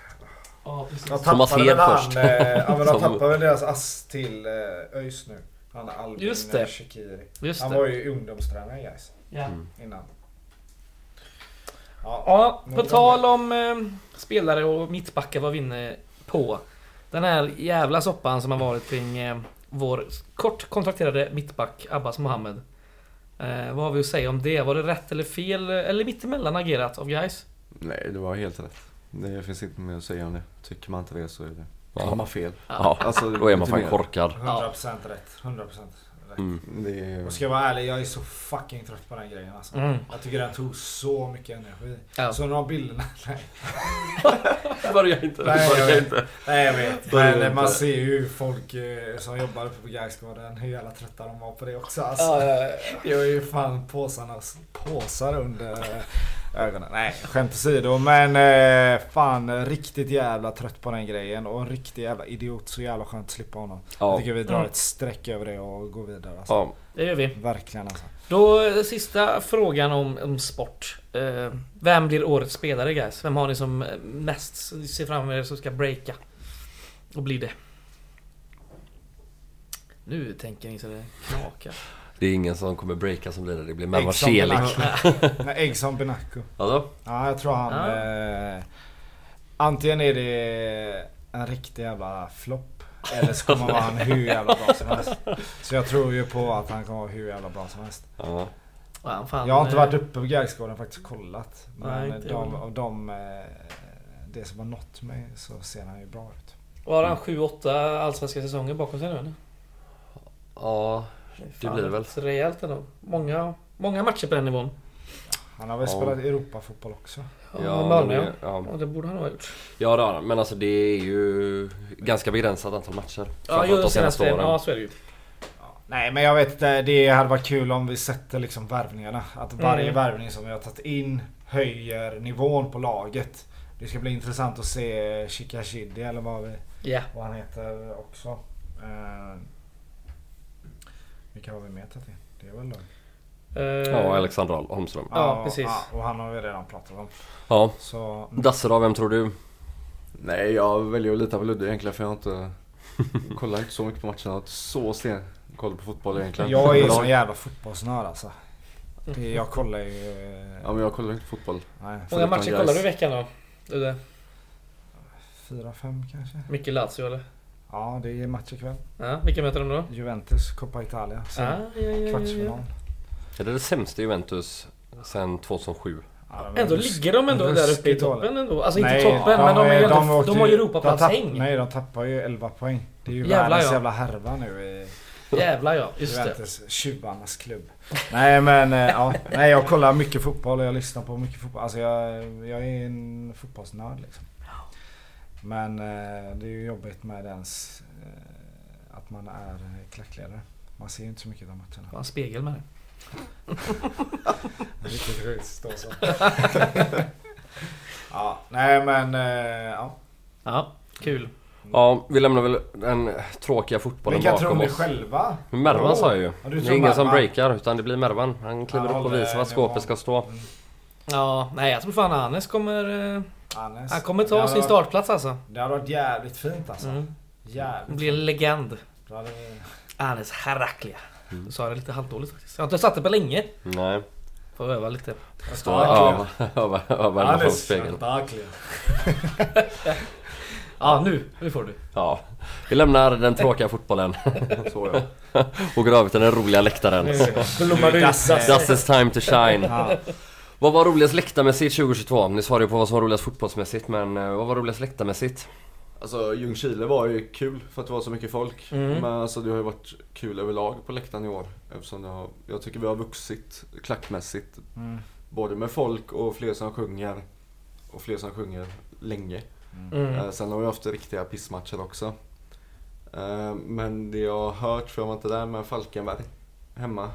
Ja, precis. De Thomas tappade väl Hed han, först. eh, Ja men de (laughs) tappade väl deras ass till eh, ÖIS nu. Han är Albin Just det. eh, Shaqiri. Just Han det. var ju ungdomstränare i Gais Ja. Mm. innan. Ja. Ja, på tal om eh, spelare och mittbackar var vi inne på. Den här jävla soppan som har varit kring eh, vår kort kontrakterade mittback Abbas Mohammed. Eh, vad har vi att säga om det? Var det rätt eller fel? Eller mittemellan agerat av guys? Nej, det var helt rätt. Det finns inte mer att säga om det. Tycker man inte det så är det... Ja. har man fel. Ja, Alltså, då är man fan mer. korkad. 100% rätt. 100%. Mm. Det är... Och ska jag vara ärlig, jag är så fucking trött på den grejen alltså. Mm. Jag tycker den tog så mycket energi. Ja. Så de bilderna, (laughs) nej. Börja inte, Nej, jag börja vet. inte. Nej jag vet. Men inte. man ser ju hur folk eh, som jobbar uppe på Gaisgården, hur jävla trötta de var på det också alltså. Ja, ja, ja. Jag är ju fan påsarnas påsar under ögonen. Nej, skämt åsido. Men eh, fan riktigt jävla trött på den grejen. Och en riktig jävla idiot. Så jävla skönt att slippa honom. Jag Ja. tycker vi drar Mm. ett streck över det och går vidare. Alltså. ja. Det gör vi. Verkligen alltså. Då eh, sista frågan om, om sport. Eh, vem blir årets spelare guys? Vem har ni som eh, mest ser fram emot som ska breaka? Och bli det? Nu tänker ni så det knakar. Det är ingen som kommer breaka som blir det. Det blir som Celik. (laughs) Nej, som Benaco. Alltså? Ja, jag tror han... Ja. Eh, antingen är det en riktig jävla flopp. Eller så kommer han vara hur jävla bra som helst. Så jag tror ju på att han kommer vara hur jävla bra som helst. Ja. Ja, fan, Jag har inte eh, varit uppe på Gaisgården och faktiskt kollat. Men Nej, de, av de, eh, det som har nått mig så ser han ju bra ut. Och har han 7-8 allsvenska säsonger bakom sig nu eller? Ja, det blir väl. Rejält ändå. Många, många matcher på den nivån. Han har väl Ja. spelat Europafotboll också. Ja, Malmö ja. men- ja. ja. det borde han ha gjort. Ja det har han. Men alltså det är ju ganska begränsat antal matcher. Ja, Framförallt ju de senaste åren. Ja, så är det ju. Nej men jag vet inte, det hade varit kul om vi sätter liksom värvningarna. Att varje Mm. värvning som vi har tagit in höjer nivån på laget. Det ska bli intressant att se Shikashidi eller vad, vi, Ja. vad han heter också. Uh, vilka har vi med tagit in? Det är väl Lund? Eh, Ja, Alexander Holmström. Ja, precis. Ja, och han har vi redan pratat om. Ja. Så, Dasse då, vem tror du? Nej, jag väljer att lita på Ludde egentligen för jag har inte... (laughs) kollar inte så mycket på matcherna. Jag har inte så sten koll på fotboll egentligen. jag är ju sån jävla fotbollsnörd alltså. Det, jag kollar ju... eh, Ja men jag kollar inte fotboll. Nej, Många matcher kollar du i veckan då? Du det? fyra, fem kanske. Mycket Lazio eller? Ja, det är match ikväll. Ja, vilka möter de då? Juventus, Coppa Italia. Sen Ah, ja, ja, ja, ja. kvartsfinal. Är det det sämsta Juventus sen 2007? Ja, de är Ändå ligger de ändå där uppe i toppen ändå. Alltså inte Nej, toppen, men de, är ändå, de, åkte har ju Europaplats-häng. de Nej, de tappar ju 11 poäng. Det är ju Jävlar, världens ja. jävla härva nu i Jävlar ja, just det. Juventus, tjuvarnas klubb. Nej men eh, ja, nej jag kollar mycket fotboll och jag lyssnar på mycket fotboll. Alltså jag, jag är en fotbollsnörd liksom. Men eh, det är ju jobbigt med ens eh, att man är klackledare. Man ser ju inte så mycket av matcherna. Har en spegel med (laughs) det. Riktigt sjukt stå så. (laughs) ja, nej men eh, ja. Ja, kul. Ja, vi lämnar väl den tråkiga fotbollen Vilka tror bakom ni oss. själva? Mervan sa jag ju. Ja, du Det är ingen som Mervan. breakar utan det blir Mervan. Han kliver Han upp och visar var skåpet ska stå. Mm. Ja, nej jag tror fan Anes kommer... eh, Hannes. Han kommer ta sin varit- startplats alltså. Det hade varit jävligt fint alltså. Mm. Jävligt Blir en legend. Då hade vi... Anes Heraklia. Mm. Du sa det lite halvdåligt faktiskt. Jag har inte satt det på länge. Nej. Får öva lite. Stå (laughs) öva öva- öva henne på Hannes spegeln. Ja, nu. Nu får du. Ja. Vi lämnar den tråkiga fotbollen. (laughs) Så ja. Och går över till den roliga läktaren. Blommar ut. Dasse. Dasses time to shine. Ja. Vad var roligast läktarmässigt 2022? Ni svarade ju på vad som var roligast fotbollsmässigt men eh, vad var roligast läktarmässigt? Alltså Ljungskile var ju kul för att det var så mycket folk. Mm. Men alltså det har ju varit kul överlag på läktaren i år. Eftersom har, jag tycker vi har vuxit klackmässigt. Mm. Både med folk och fler som sjunger. Och fler som sjunger länge. Mm. Eh, sen har vi haft riktiga pissmatcher också. Eh, men det jag har hört, för jag var inte där, med Falkenberg hemma.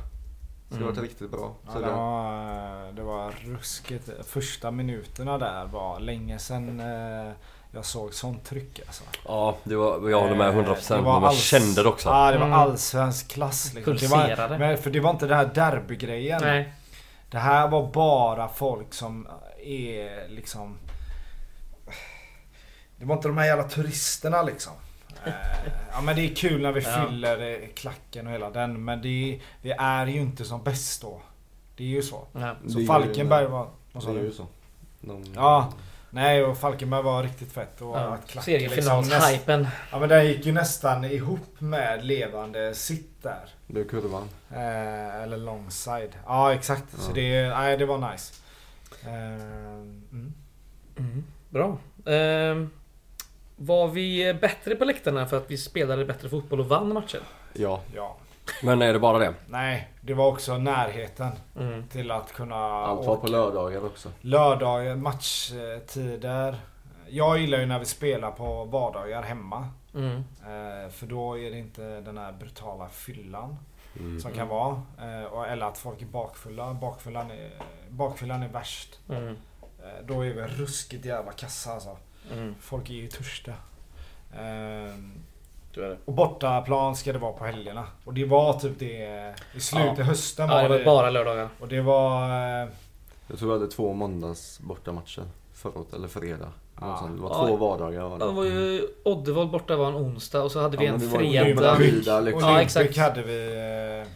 Så det har varit Mm. riktigt bra. Ja, Så det, det, var, det var ruskigt. Första minuterna där var länge sedan eh, jag såg sånt tryck alltså. Ja, det var, jag håller med 100% Eh, men man alls- kände det också. Ja, det var Mm. allsvensk klass. Liksom. Det var, men för det var inte den här derbygrejen. Nej. Det här var bara folk som är liksom... Det var inte de här jävla turisterna liksom. Eh, ja men det är kul när vi Ja. fyller eh, klacken och hela den men det, det är ju inte som bäst då. Det är ju så. Ja. Det Så är ju- Falkenberg var... Vad det sa är du? ju så. De, Ja. Nej och Falkenberg var riktigt fett. Och Ja. att klacken näst- Seriefinalshypen. Ja men den gick ju nästan ihop med levande sitt där. Det är kurvan. Eh, eller longside. Ja exakt. Så Ja. det, nej, det var nice. Eh, mm. Mm. Bra. Ehm, var vi bättre på läktarna för att vi spelade bättre fotboll och vann matcher? Ja. Ja. Men är det bara det? Nej, det var också närheten Mm. till att kunna Allt var på lördagar också. lördagar, matchtider. Jag gillar ju när vi spelar på vardagar hemma. Mm. Eh, För då är det inte den här brutala fyllan Mm. som kan vara. Eh, och- Eller att folk är bakfulla. Bakfyllan är, bakfyllan är värst. Mm. Eh, Då är vi ruskigt jävla kassa alltså. Mm. Folk är ju törsta. Det. Och bortaplan ska det vara på helgerna. Och det var typ det i slutet Ja. hösten Ja, det var det. bara lördagar. Och det var... eh, Jag tror vi hade två måndags bortamatcher förut, eller fredag. Ja. Ja. Det var Ja. två vardagar. var Ja, Det var ju Oddevold borta var en onsdag och så hade vi Ja, en det fredag. Vida, liksom. Ja, exakt. hade vi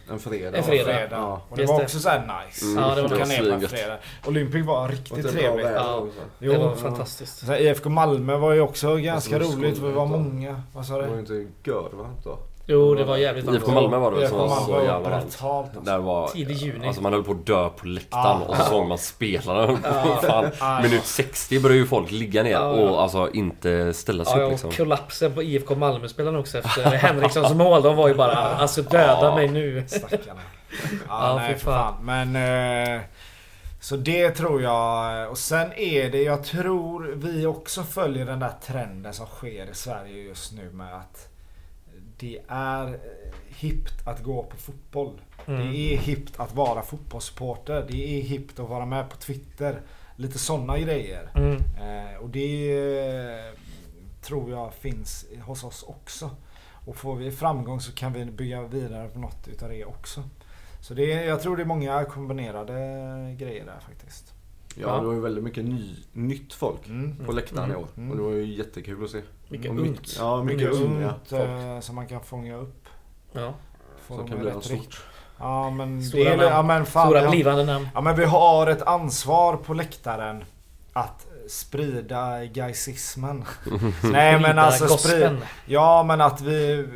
eh, En fredag. En fredag. Ja. Och det Just var det. också såhär nice. Mm, Ja, det var Åka nice. ner på en Svingött. fredag. Olympic var Och riktigt det trevligt. Ja. Jo. Det var Ja. fantastiskt. Så här, IFK Malmö var ju också ganska Alltså, roligt. Vi var ja. många. Vad sa Det var ju du? inte görvarmt då. Jo, det var jävligt IFK varmt. Malmö var det väl IFK som var så jävla varmt. alltså. Där var, Tidig juni. alltså man höll på att dö på läktaren Ja. och så såg man spelarna. (laughs) (laughs) Fan, Ja. minut 60 började ju folk ligga ner Ja. och alltså inte ställa sig upp och liksom. kollapsen på IFK Malmö-spelarna också efter Henrikssons mål. De var ju bara alltså döda mig nu. Stackarna. Ja, (laughs) Ja, nej för fan. Men... Eh, så det tror jag. Och sen är det, jag tror vi också följer den där trenden som sker i Sverige just nu med att det är eh, hippt att gå på fotboll. Mm. Det är hippt att vara fotbollssupporter. Det är hippt att vara med på Twitter. Lite sådana grejer. Mm. Eh, och det eh, tror jag finns hos oss också. Och får vi framgång så kan vi bygga vidare på något utav det också. Så det är, jag tror det är många kombinerade grejer där faktiskt. Ja, Ja. det var ju väldigt mycket ny, nytt folk Mm. på läktaren i år. Mm. Och det var ju jättekul att se. Mycket ungt. Ja, mycket, ungt folk. eh, som man kan fånga upp. Ja. Få Som kan bli rätt något stort. Ja men, Stora det är, namn. ja, men fan, Stora vi har, blivande namn. ja men vi har ett ansvar på läktaren att sprida gaisismen. (laughs) Nej men alltså sprida. Ja men att vi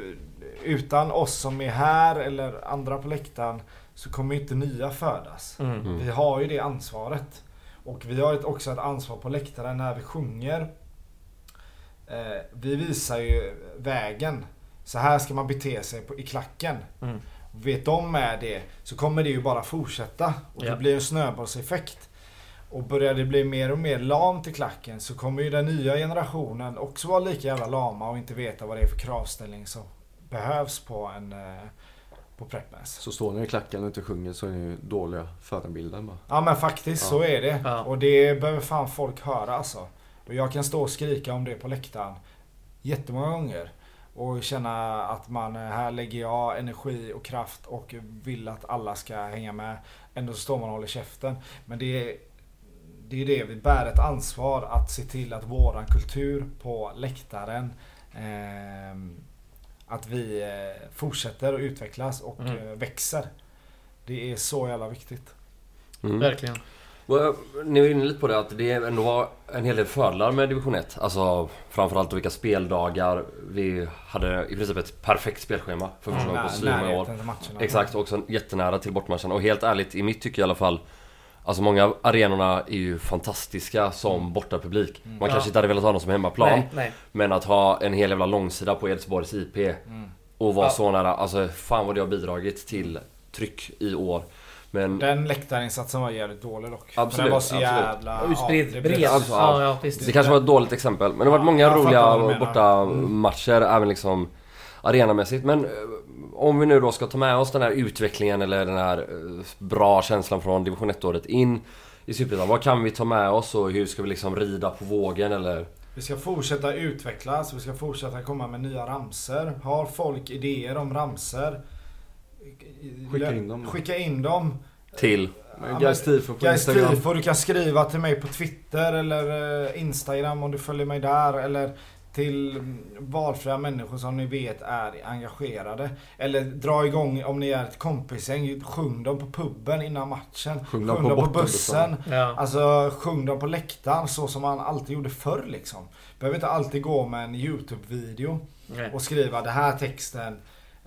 utan oss som är här eller andra på läktaren så kommer inte nya födas. Mm. Vi har ju det ansvaret. Och vi har ett- också ett ansvar på läktaren när vi sjunger. Eh, vi visar ju vägen. Så här ska man bete sig på, i klacken. Mm. Vet de med det så kommer det ju bara fortsätta. Och Ja. det blir en snöbollseffekt. Och börjar det bli mer och mer lamt i klacken så kommer ju den nya generationen också vara lika jävla lama och inte veta vad det är för kravställning som behövs på en eh, på Prepness. Så står ni i klacken och inte sjunger så är ni ju dåliga förebilder bara. Ja men faktiskt Ja. så är det. Ja. Och det behöver fan folk höra alltså. Och jag kan stå och skrika om det på läktaren jättemånga gånger. Och känna att man, här lägger jag energi och kraft och vill att alla ska hänga med. Ändå så står man och håller käften. Men det är det, är det vi bär ett ansvar att se till att våran kultur på läktaren ehm, att vi eh, fortsätter att utvecklas och Mm. eh, växer. Det är så jävla viktigt. Mm. Verkligen. Ni var inne lite på det att det ändå var en hel del fördelar med division 1. Alltså framförallt vilka speldagar. Vi hade i princip ett perfekt spelschema för första gången på så många år. Exakt, också jättenära till bortmatchen. Och helt ärligt, i mitt tycke i alla fall Alltså många av arenorna är ju fantastiska som bortapublik. Man Ja. kanske inte hade velat ha dem som hemmaplan. Nej, nej. Men att ha en hel jävla långsida på Edsborgs IP Mm. och vara Ja. så nära. Alltså fan vad det har bidragit till tryck i år. Men Den läktarinsatsen var jävligt dålig dock. För Absolut, Den var så absolut. jävla... Utspridd, det bred. Alltså, ja, ja, det kanske var ett dåligt exempel. Men det har varit många roliga vad du menar. borta Mm. matcher även liksom arenamässigt. Men eh, om vi nu då ska ta med oss den här utvecklingen eller den här eh, bra känslan från division 1-året in i Superettan. Vad kan vi ta med oss och hur ska vi liksom rida på vågen eller? Vi ska fortsätta utvecklas, vi ska fortsätta komma med nya ramser. Har folk idéer om ramser? Skicka in dem. Skicka in dem. Till? Ja, Guys Tifo på Guys Instagram. Tifo, du kan skriva till mig på Twitter eller eh, Instagram om du följer mig där. Eller till valfria människor som ni vet är engagerade. Eller dra igång om ni är ett kompisgäng. Sjung dem på puben innan matchen. Sjung dem på bortabussen. Ja. Alltså sjung dem på läktaren så som man alltid gjorde förr liksom. Behöver inte alltid gå med en YouTube-video och skriva det här texten.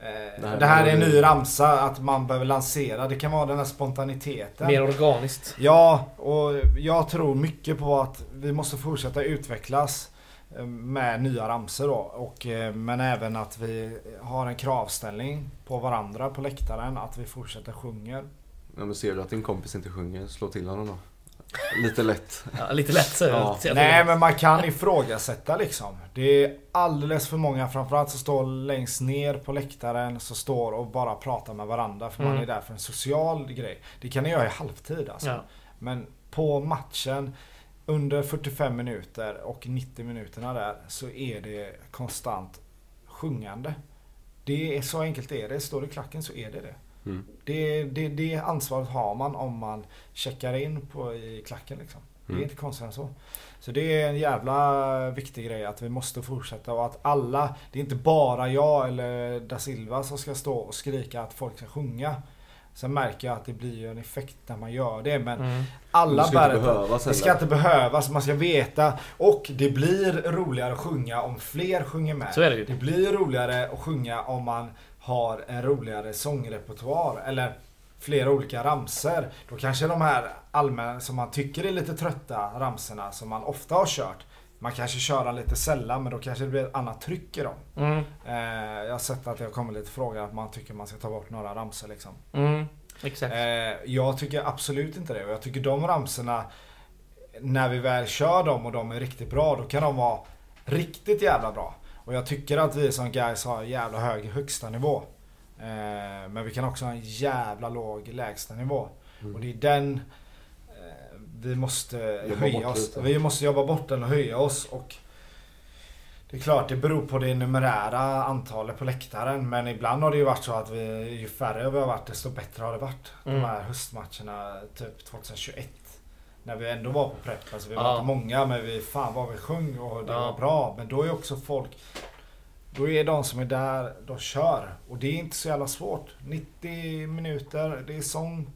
Eh, det, här, är en ny ramsa att man behöver lansera. Det kan vara den här spontaniteten. Mer organiskt. Ja, och jag tror mycket på att vi måste fortsätta utvecklas. eh, med nya ramsor då. Och, eh, men även att vi har en kravställning på varandra på läktaren. Att vi fortsätter sjunga. Ja, men ser du att din kompis inte sjunger, slå till honom då. Lite lätt. Ja, lite lätt så. Ja. Nej men man kan ifrågasätta liksom. Det är alldeles för många framförallt som står längst ner på läktaren. Som står och bara pratar med varandra. För man Mm. är där för en social grej. Det kan ni göra i halvtid alltså. Ja. Men på matchen under 45 minuter och 90 minuterna där så är det konstant sjungande. Det är så enkelt är det. Står det i klacken så är det det. Mm. Det, det, det ansvaret har man om man checkar in på, i klacken liksom. Det är Mm. inte konstigt än så. Så det är en jävla viktig grej att vi måste fortsätta och att alla, det är inte bara jag eller da Silva som ska stå och skrika att folk ska sjunga. Sen märker jag att det blir en effekt när man gör det men Mm. alla Det ska bär behövas Det ska inte behövas, man ska veta. Och det blir roligare att sjunga om fler sjunger med. Så är det ju. Det blir roligare att sjunga om man har en roligare sångrepertoar. Eller flera olika ramser. Då kanske de här allmänna som man tycker är lite trötta ramserna som man ofta har kört. Man kanske kör dem lite sällan men då kanske det blir ett annat tryck i dem. Mm. Eh, jag har sett att det har kommit lite frågor att man tycker man ska ta bort några ramser liksom. Mm. Exakt. Eh, jag tycker absolut inte det. Och jag tycker de ramserna när vi väl kör dem och de är riktigt bra, då kan de vara riktigt jävla bra. Och jag tycker att vi som guys har en jävla hög högsta nivå. Eh, men vi kan också ha en jävla låg lägsta nivå. Och det är den eh, vi måste Jobba höja oss. lite. Vi måste jobba bort den och höja oss. Och det är klart, det beror på det numerära antalet på läktaren. Men ibland har det ju varit så att vi, ju färre vi har varit, desto bättre har det varit. Mm. De här höstmatcherna, typ 2021. När vi ändå var på prepp. Alltså vi var Ja. inte många, men vi, fan vad vi sjöng och det Ja. var bra. Men då är också folk då är de som är där, de kör. Och det är inte så jävla svårt. 90 minuter, det är sång.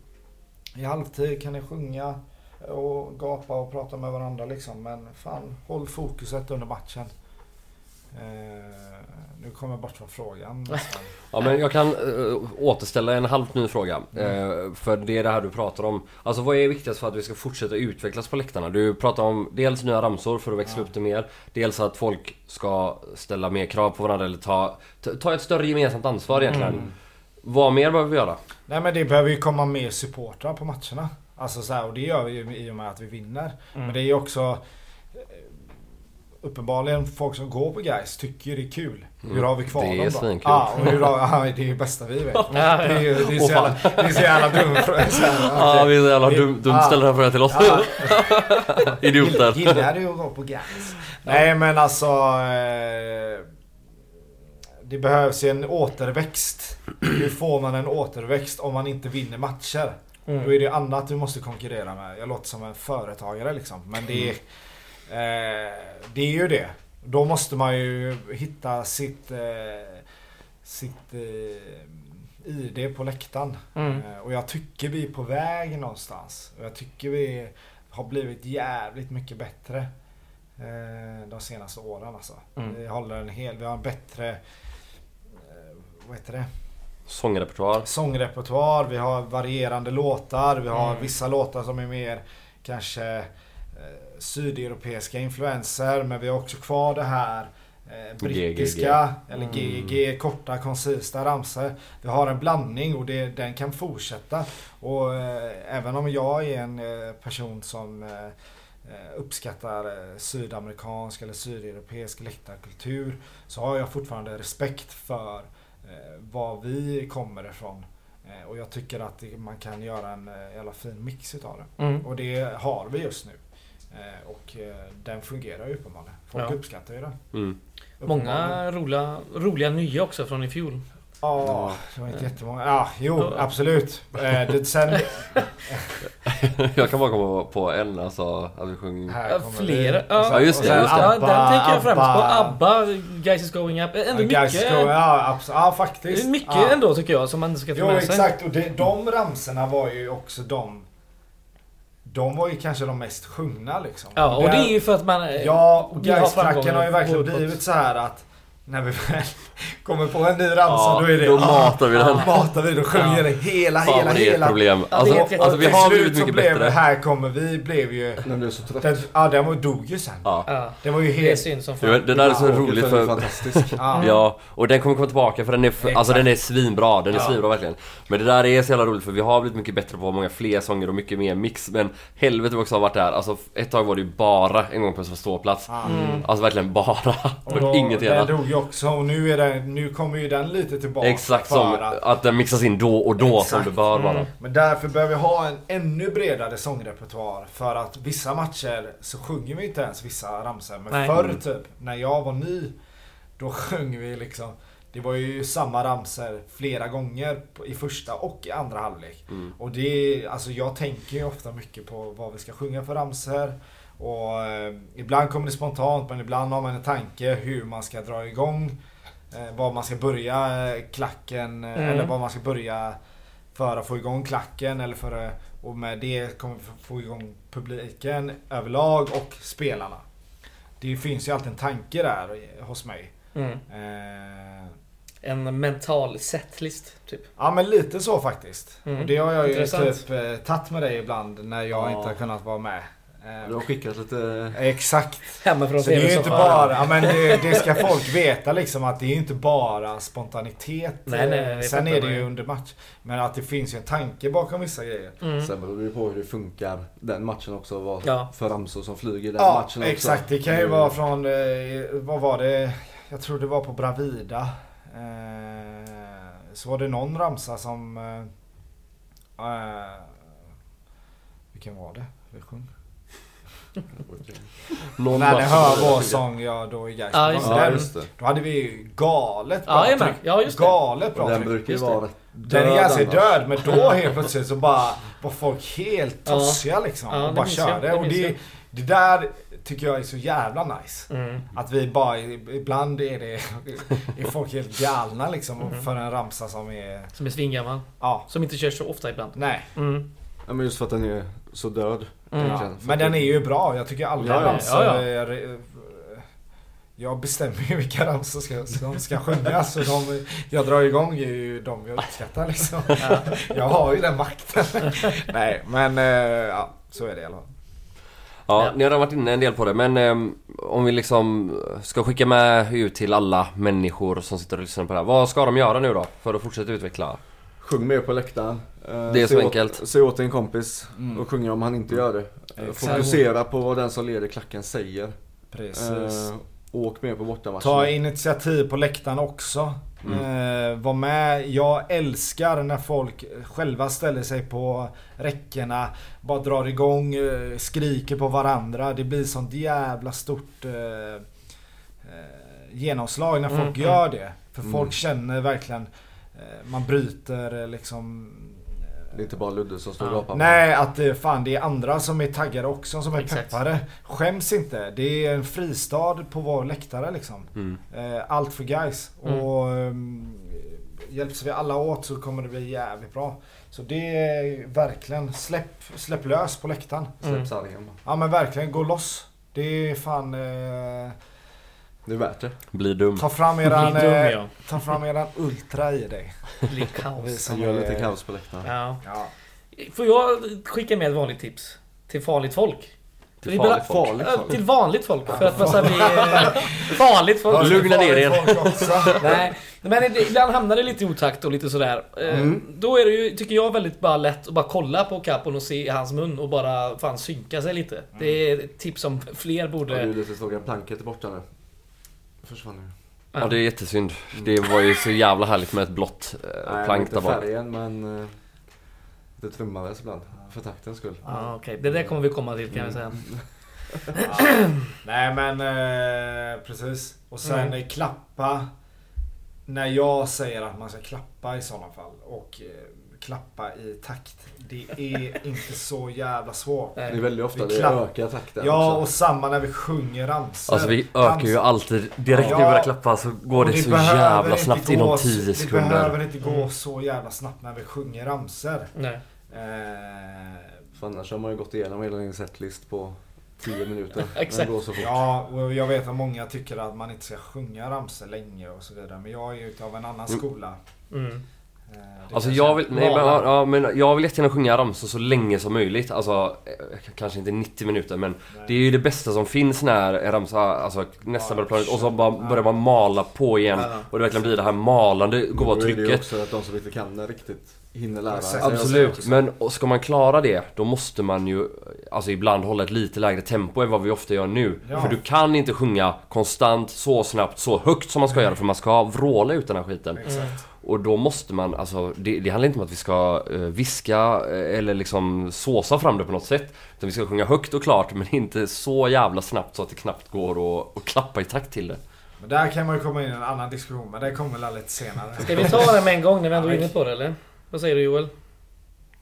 I halvtid kan ni sjunga och gapa och prata med varandra liksom. Men fan, håll fokuset under matchen. Eh, nu kommer jag bort från frågan. (laughs) Ja men jag kan uh, återställa en halvt ny fråga. Eh, för det är det här du pratar om. Alltså vad är viktigast för att vi ska fortsätta utvecklas på läktarna? Du pratar om dels nya ramsor för att växla Ja. upp det mer. Dels att folk ska ställa mer krav på varandra eller ta, ta, ett större gemensamt ansvar egentligen. Mm. Vad mer behöver vi göra? Nej men det behöver ju komma mer supportrar på matcherna. Alltså så här, och det gör vi ju i och med att vi vinner. Mm. Men det är ju också Uppenbarligen folk som går på guys tycker ju det är kul. Hur har vi kvar Mm. Det är dem då? svinkul. Ja, och hur har, ja, det är ju det bästa vi vet. (laughs) Det är det är så jävla, det är så jävla dum (laughs) här, Ja vi är så jävla dum, dumt ja. ställer den här frågan till oss. (laughs) Idioter. Gillar du att gå på guys? Nej men alltså eh, Det behövs ju en återväxt. Hur får man en återväxt om man inte vinner matcher? Mm. Då är det annat du måste konkurrera med. Jag låter som en företagare liksom. Men det är, eh, det är ju det. Då måste man ju hitta sitt, eh, sitt eh, ID på läktaren. Mm. Eh, och jag tycker vi är på väg någonstans. Och jag tycker vi har blivit jävligt mycket bättre. Eh, de senaste åren alltså. Mm. Vi håller en hel, vi har en bättre eh, vad heter det? Sångrepertoar. sångrepertoar, vi har varierande låtar, vi har Mm. vissa låtar som är mer kanske eh, sydeuropeiska influenser men vi har också kvar det här eh, brittiska eller Mm. GG, korta koncisa ramsor. Vi har en blandning och det, den kan fortsätta. Och eh, även om jag är en eh, person som eh, eh, uppskattar eh, sydamerikansk eller sydeuropeisk läktarkultur så har jag fortfarande respekt för var vi kommer ifrån. Och jag tycker att man kan göra en jävla fin mix utav det. Mm. Och det har vi just nu. Eh, och eh, den fungerar ju uppenbarligen. Folk Ja. uppskattar ju den. Mm. Många roliga, roliga nya också från i fjol. Ja, det var inte jättemånga. Ja, jo absolut. Eh, det, sen... (laughs) Jag kan bara komma på en alltså, att vi sjöng... Flera. vi. Ja, just det, sen just det. Ja, ABBA, den tänker jag främst på. ABBA. Guys is going up. Ändå Ja, Guys mycket, Go- Ja, abs- ja, det faktiskt. mycket ja. ändå tycker jag som man ska ta Jo med sig. exakt och det, de ramserna var ju också de De var ju kanske de mest sjungna liksom. Ja, och Där- det är ju för att man... Ja, och vi har ju verkligen blivit så här att när vi väl (laughs) kommer på en ny ramsa Ja, då är det då matar vi den. ah, matar vi, då sjunger Ja. det hela, Fan hela, det är ett hela. problem. Ja, det Alltså, är ett alltså vi har blivit mycket blev bättre. här kommer vi, blev ju... Den blev så trött. Den, ja den var, dog ju sen. Ja. Ja. Det var ju Det är helt... synd som fan. det där är så roligt är för... fantastisk. (laughs) Ja. Ja, och den kommer komma tillbaka för den är, för, alltså den är svinbra, den är Ja. svinbra verkligen. Men det där är så jävla roligt för vi har blivit mycket bättre på många fler sånger och mycket mer mix. Men helvete vad också har varit där, alltså ett tag var det ju bara en gång på en ståplats. Ja. Mm. Alltså verkligen bara. (laughs) Och Och då, inget den ju också och nu, är den, nu kommer ju den lite tillbaka. Exakt som att- att den mixas in då och då som Exakt. det bör vara. Mm. Men därför behöver vi ha en ännu bredare sångrepertoar. För att vissa matcher så sjunger vi inte ens vissa ramsor. Men Nej. förr typ, när jag var ny, då (laughs) sjöng vi liksom det var ju samma ramsor flera gånger i första och i andra halvlek. Mm. Och det, alltså jag tänker ju ofta mycket på vad vi ska sjunga för ramsor. Och eh, ibland kommer det spontant men ibland har man en tanke hur man ska dra igång. Eh, var man ska börja eh, klacken Mm. eller var man ska börja för att få igång klacken eller för att, och med det kommer vi få igång publiken överlag och spelarna. Det finns ju alltid en tanke där hos mig. Mm. Eh, En mental setlist, typ. Ja men lite så faktiskt. Mm. Och det har jag ju Intressant. typ eh, tagit med dig ibland när jag Ja. inte har kunnat vara med. Eh, Du har skickat lite... Exakt. Hemifrån Så det är ju inte bara, ja, men det, det ska folk veta liksom att det är inte bara spontanitet. Nej, nej, Eh, det Sen är det ju under match. Men att det finns ju en tanke bakom vissa grejer. Mm. Sen beror det på hur det funkar den matchen också. Vad Ja. för ramsor som flyger den Ja, matchen också. exakt. Det kan ju vara från, eh, vad var det? Jag tror det var på Bravida. Så var det någon ramsa som... Vilken var det vi sjöng? Någon När ni hör vår sång, ja då är Gais Ja, just det. Ja, den. just det. Då hade vi ju galet bra Ja, tryck. Ja, just det. Galet bra Den brukar ju vara Den är död ganska annars. död men då (laughs) helt plötsligt så bara var folk helt tossiga liksom. Ja, och det bara körde. det och det, det där tycker jag är så jävla nice. Mm. Att vi bara, ibland är det, är folk helt galna liksom Mm. för en ramsa som är, Som är svingammal. ja, Som inte körs så ofta ibland. nej. Mm. Ja men just för att den är så död. Mm. Ja. Men den är ju bra. Jag tycker alla Ja, ja. ramsor Ja, ja. är... Jag bestämmer ju vilka ramsor ska, som ska sjungas och de jag drar igång är ju de jag uppskattar liksom. Jag har ju den makten. Nej men eh, ja, så är det i alla fall. Ja, ni har redan varit inne en del på det men ehm, om vi liksom ska skicka med ut till alla människor som sitter och lyssnar på det här. Vad ska de göra nu då för att fortsätta utveckla? Sjung med på läktaren. Eh, Det är se så åt, enkelt. Se åt din kompis Mm. och sjunga om han inte gör det. Exakt. Fokusera på vad den som leder klacken säger. Precis. Eh, åk med på bortamatcherna. Ta initiativ på läktaren också. Eh, var med. Jag älskar när folk själva ställer sig på räckena. Bara drar igång, eh, skriker på varandra. Det blir sånt jävla stort eh, eh, genomslag när folk Mm, mm. gör det. För Mm. folk känner verkligen man bryter eh, liksom Det är inte bara Ludde som står och Ja. gapar. Nej, att det, fan, det är andra som är taggade också som är Exakt. peppade. Skäms inte. Det är en fristad på vår läktare liksom. Mm. Eh, allt för guys. Mm. Och um, hjälps vi alla åt så kommer det bli jävligt bra. Så det är verkligen släpp, släpp lös på läktaren. Mm. Släpp sargen bara. Ja men verkligen, gå loss. Det är fan... Eh, Det är värt det. Bli dum. ta fram eran, dum eh, ja. ta fram eran ultra i dig. Bli kaos. Gör lite kaos på läktaren. Ja. Ja. Får jag skicka med ett vanligt tips? Till farligt folk? Till farligt folk. Farligt folk. Till vanligt folk. För att man ska bli... farligt folk. Lugna ner er. (laughs) Nej, men ibland hamnar det lite otakt och lite sådär. Eh, Mm. Då är det ju, tycker jag, väldigt bara lätt att bara kolla på Capon och se i hans mun och bara fan synka sig lite. Det är ett tips som fler Ja, det är borde... lite Stora planket borta nu. Försvann nu. Ja det är jättesynd. Det var ju så jävla härligt med ett blått eh, plank där bak. färgen men eh, det trummades ibland. För taktens skull. Ja, okej. Det där kommer vi komma till kan vi säga. Ja. (laughs) Nej men eh, precis. Och sen Mm. klappa. När jag säger att man ska klappa i sådana fall. Och eh, klappa i takt. Det är inte så jävla svårt. Det är väldigt ofta Vi det klapp- ökar takten Ja också. och samma när vi sjunger ramsor. Alltså vi ökar ju alltid, direkt när vi Ja. börjar klappa så går det, Och så jävla snabbt gå inom så- 10 Det sekunder. behöver inte gå Mm. så jävla snabbt när vi sjunger ramsor. Nej. Eh, För annars har man ju gått igenom hela din setlist på 10 minuter. (laughs) Exakt. Det går så fort. Ja, och jag vet att många tycker att man inte ska sjunga ramsor länge och så vidare. Men jag är ju utav en annan Mm. skola. Mm. Eh, Alltså jag vill, nej, men, ja, men jag vill jättegärna sjunga ramsor så länge som möjligt. Alltså, eh, kanske inte 90 minuter men Nej. det är ju det bästa som finns när en ramsa alltså, nästan Ja, börjar planet och så bara börjar man mala på igen. Ja, ja. Och det verkligen blir det här malande, goa Då är det trycket. också att de som inte kan det riktigt hinner lära sig. Absolut, men och ska man klara det då måste man ju Alltså ibland hålla ett lite lägre tempo än vad vi ofta gör nu. Ja. För du kan inte sjunga konstant, så snabbt, så högt som man ska göra för man ska vråla ut den här skiten. Exakt. Och då måste man, alltså det, det handlar inte om att vi ska uh, viska eh, eller liksom såsa fram det på något sätt. Utan vi ska sjunga högt och klart men inte så jävla snabbt så att det knappt går att att klappa i takt till det. Men där kan man ju komma in i en annan diskussion. Men det kommer väl lite senare. Ska vi ta det med en gång när vi ändå är inne på det eller? Vad säger du Joel?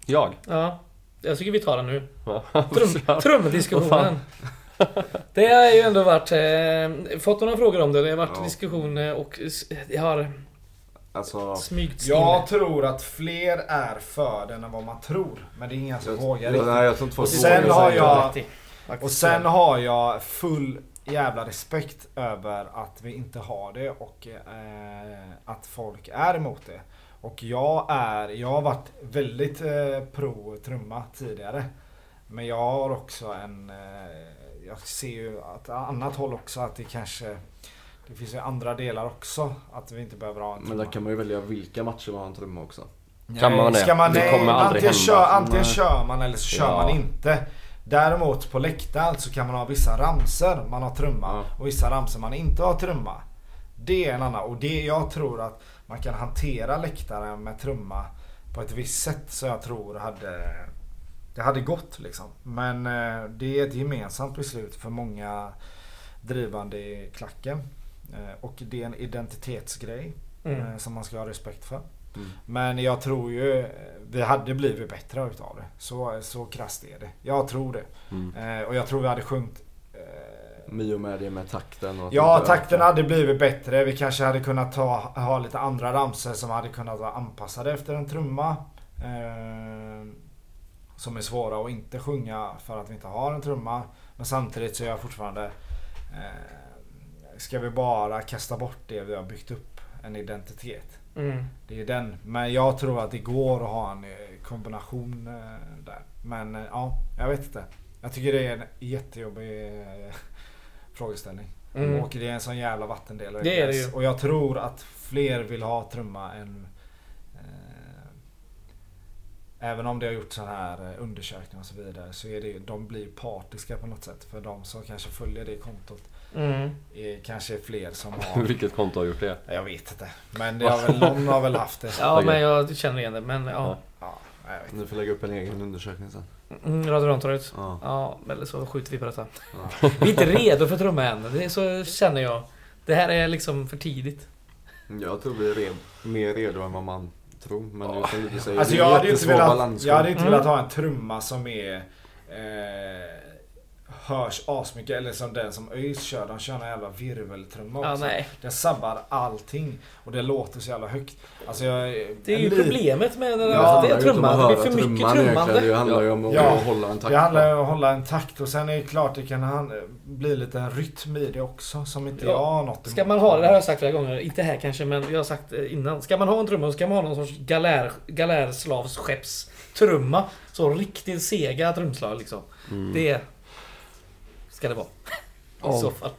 Jag? Ja. Jag tycker vi tar den nu. Trum, (laughs) trumdiskussionen. (laughs) Det har ju ändå varit... Eh, fått några frågor om det. Det har varit Ja. diskussion eh, och det har Alltså. Jag tror att fler är för den än vad man tror. Men det är ingen som vågar jag, riktigt. nej, jag tror inte Och sen har jag-. Och sen har jag full jävla respekt över att vi inte har det och eh, att folk är emot det. Och jag är, jag har varit väldigt eh, pro trumma tidigare. Men jag har också en, eh, jag ser ju att annat håll också att det kanske det finns ju andra delar också att vi inte behöver ha en Men trumma. där kan man ju välja vilka matcher man har en trumma också. Kan man det? Ska man, Det nej, kommer aldrig antingen, hända. kör, antingen Nej. kör man eller så kör Ja. man inte. Däremot på läktaren så kan man ha vissa ramser man har trumma Ja. och vissa ramser man inte har trumma. Det är en annan och det jag tror att man kan hantera läktaren med trumma på ett visst sätt så jag tror hade det hade gått liksom. Men eh, det är ett gemensamt beslut för många drivande i klacken. Eh, och det är en identitetsgrej Mm. eh, som man ska ha respekt för. Mm. Men jag tror ju eh, vi hade blivit bättre utav det. Så, så krasst är det. Jag tror det. Mm. Och jag tror vi hade sjungit I och med det med takten och Ja, takten hade blivit bättre. Vi kanske hade kunnat ta, ha lite andra ramsor som hade kunnat vara anpassade efter en trumma. Eh, som är svåra att inte sjunga för att vi inte har en trumma. Men samtidigt så är jag fortfarande... Eh, ska vi bara kasta bort det vi har byggt upp? En identitet. Mm. Det är den. Men jag tror att det går att ha en eh, kombination eh, där. Men eh, ja, jag vet inte. Jag tycker det är en jättejobbig frågeställning. Mm. Och det är en sån jävla vattendelare. Det är det ju. Och jag tror att fler vill ha trumma än... Även om det har gjort så här undersökningar och så vidare. Så är det ju, de blir partiska på något sätt. För de som kanske följer det kontot Mm. är kanske fler som har... (laughs) Vilket konto har gjort det? jag vet inte. Men det (laughs) har väl, någon har väl haft det. Ja, men jag känner igen det. Men ja. Ja, jag. Ni får lägga upp en egen undersökning sen. Mm, Radio Rantorget. Ja. Ja, eller så skjuter vi på detta. Ja. Vi är inte redo för trumma än. Det är så känner jag. Det här är liksom för tidigt. Jag tror vi är red, mer redo än vad man tror. Men Ja. du säger, Alltså jag hade inte velat, jag hade inte velat ha en trumma som är eh, hörs asmycket eller som den som ÖIS kör. De kör en jävla virveltrumma Ja, också. nej. Det sabbar allting och det låter så jävla högt. Alltså jag, Det är ju li- problemet med den Ja, det är ju trumman. att Det blir för mycket trummande. Det handlar ju om att Ja. hålla en takt. Det handlar om att hålla en takt och sen är det klart det kan han, bli lite en rytm i det också som inte Ja. jag har något Ska man ha det, har jag sagt flera gånger, inte här kanske men jag har sagt det innan. Ska man ha en trumma så ska man ha någon sorts galär, galärslavsskeppstrumma. Så riktigt sega trumslag liksom. Mm. Det ska det vara. I så fall.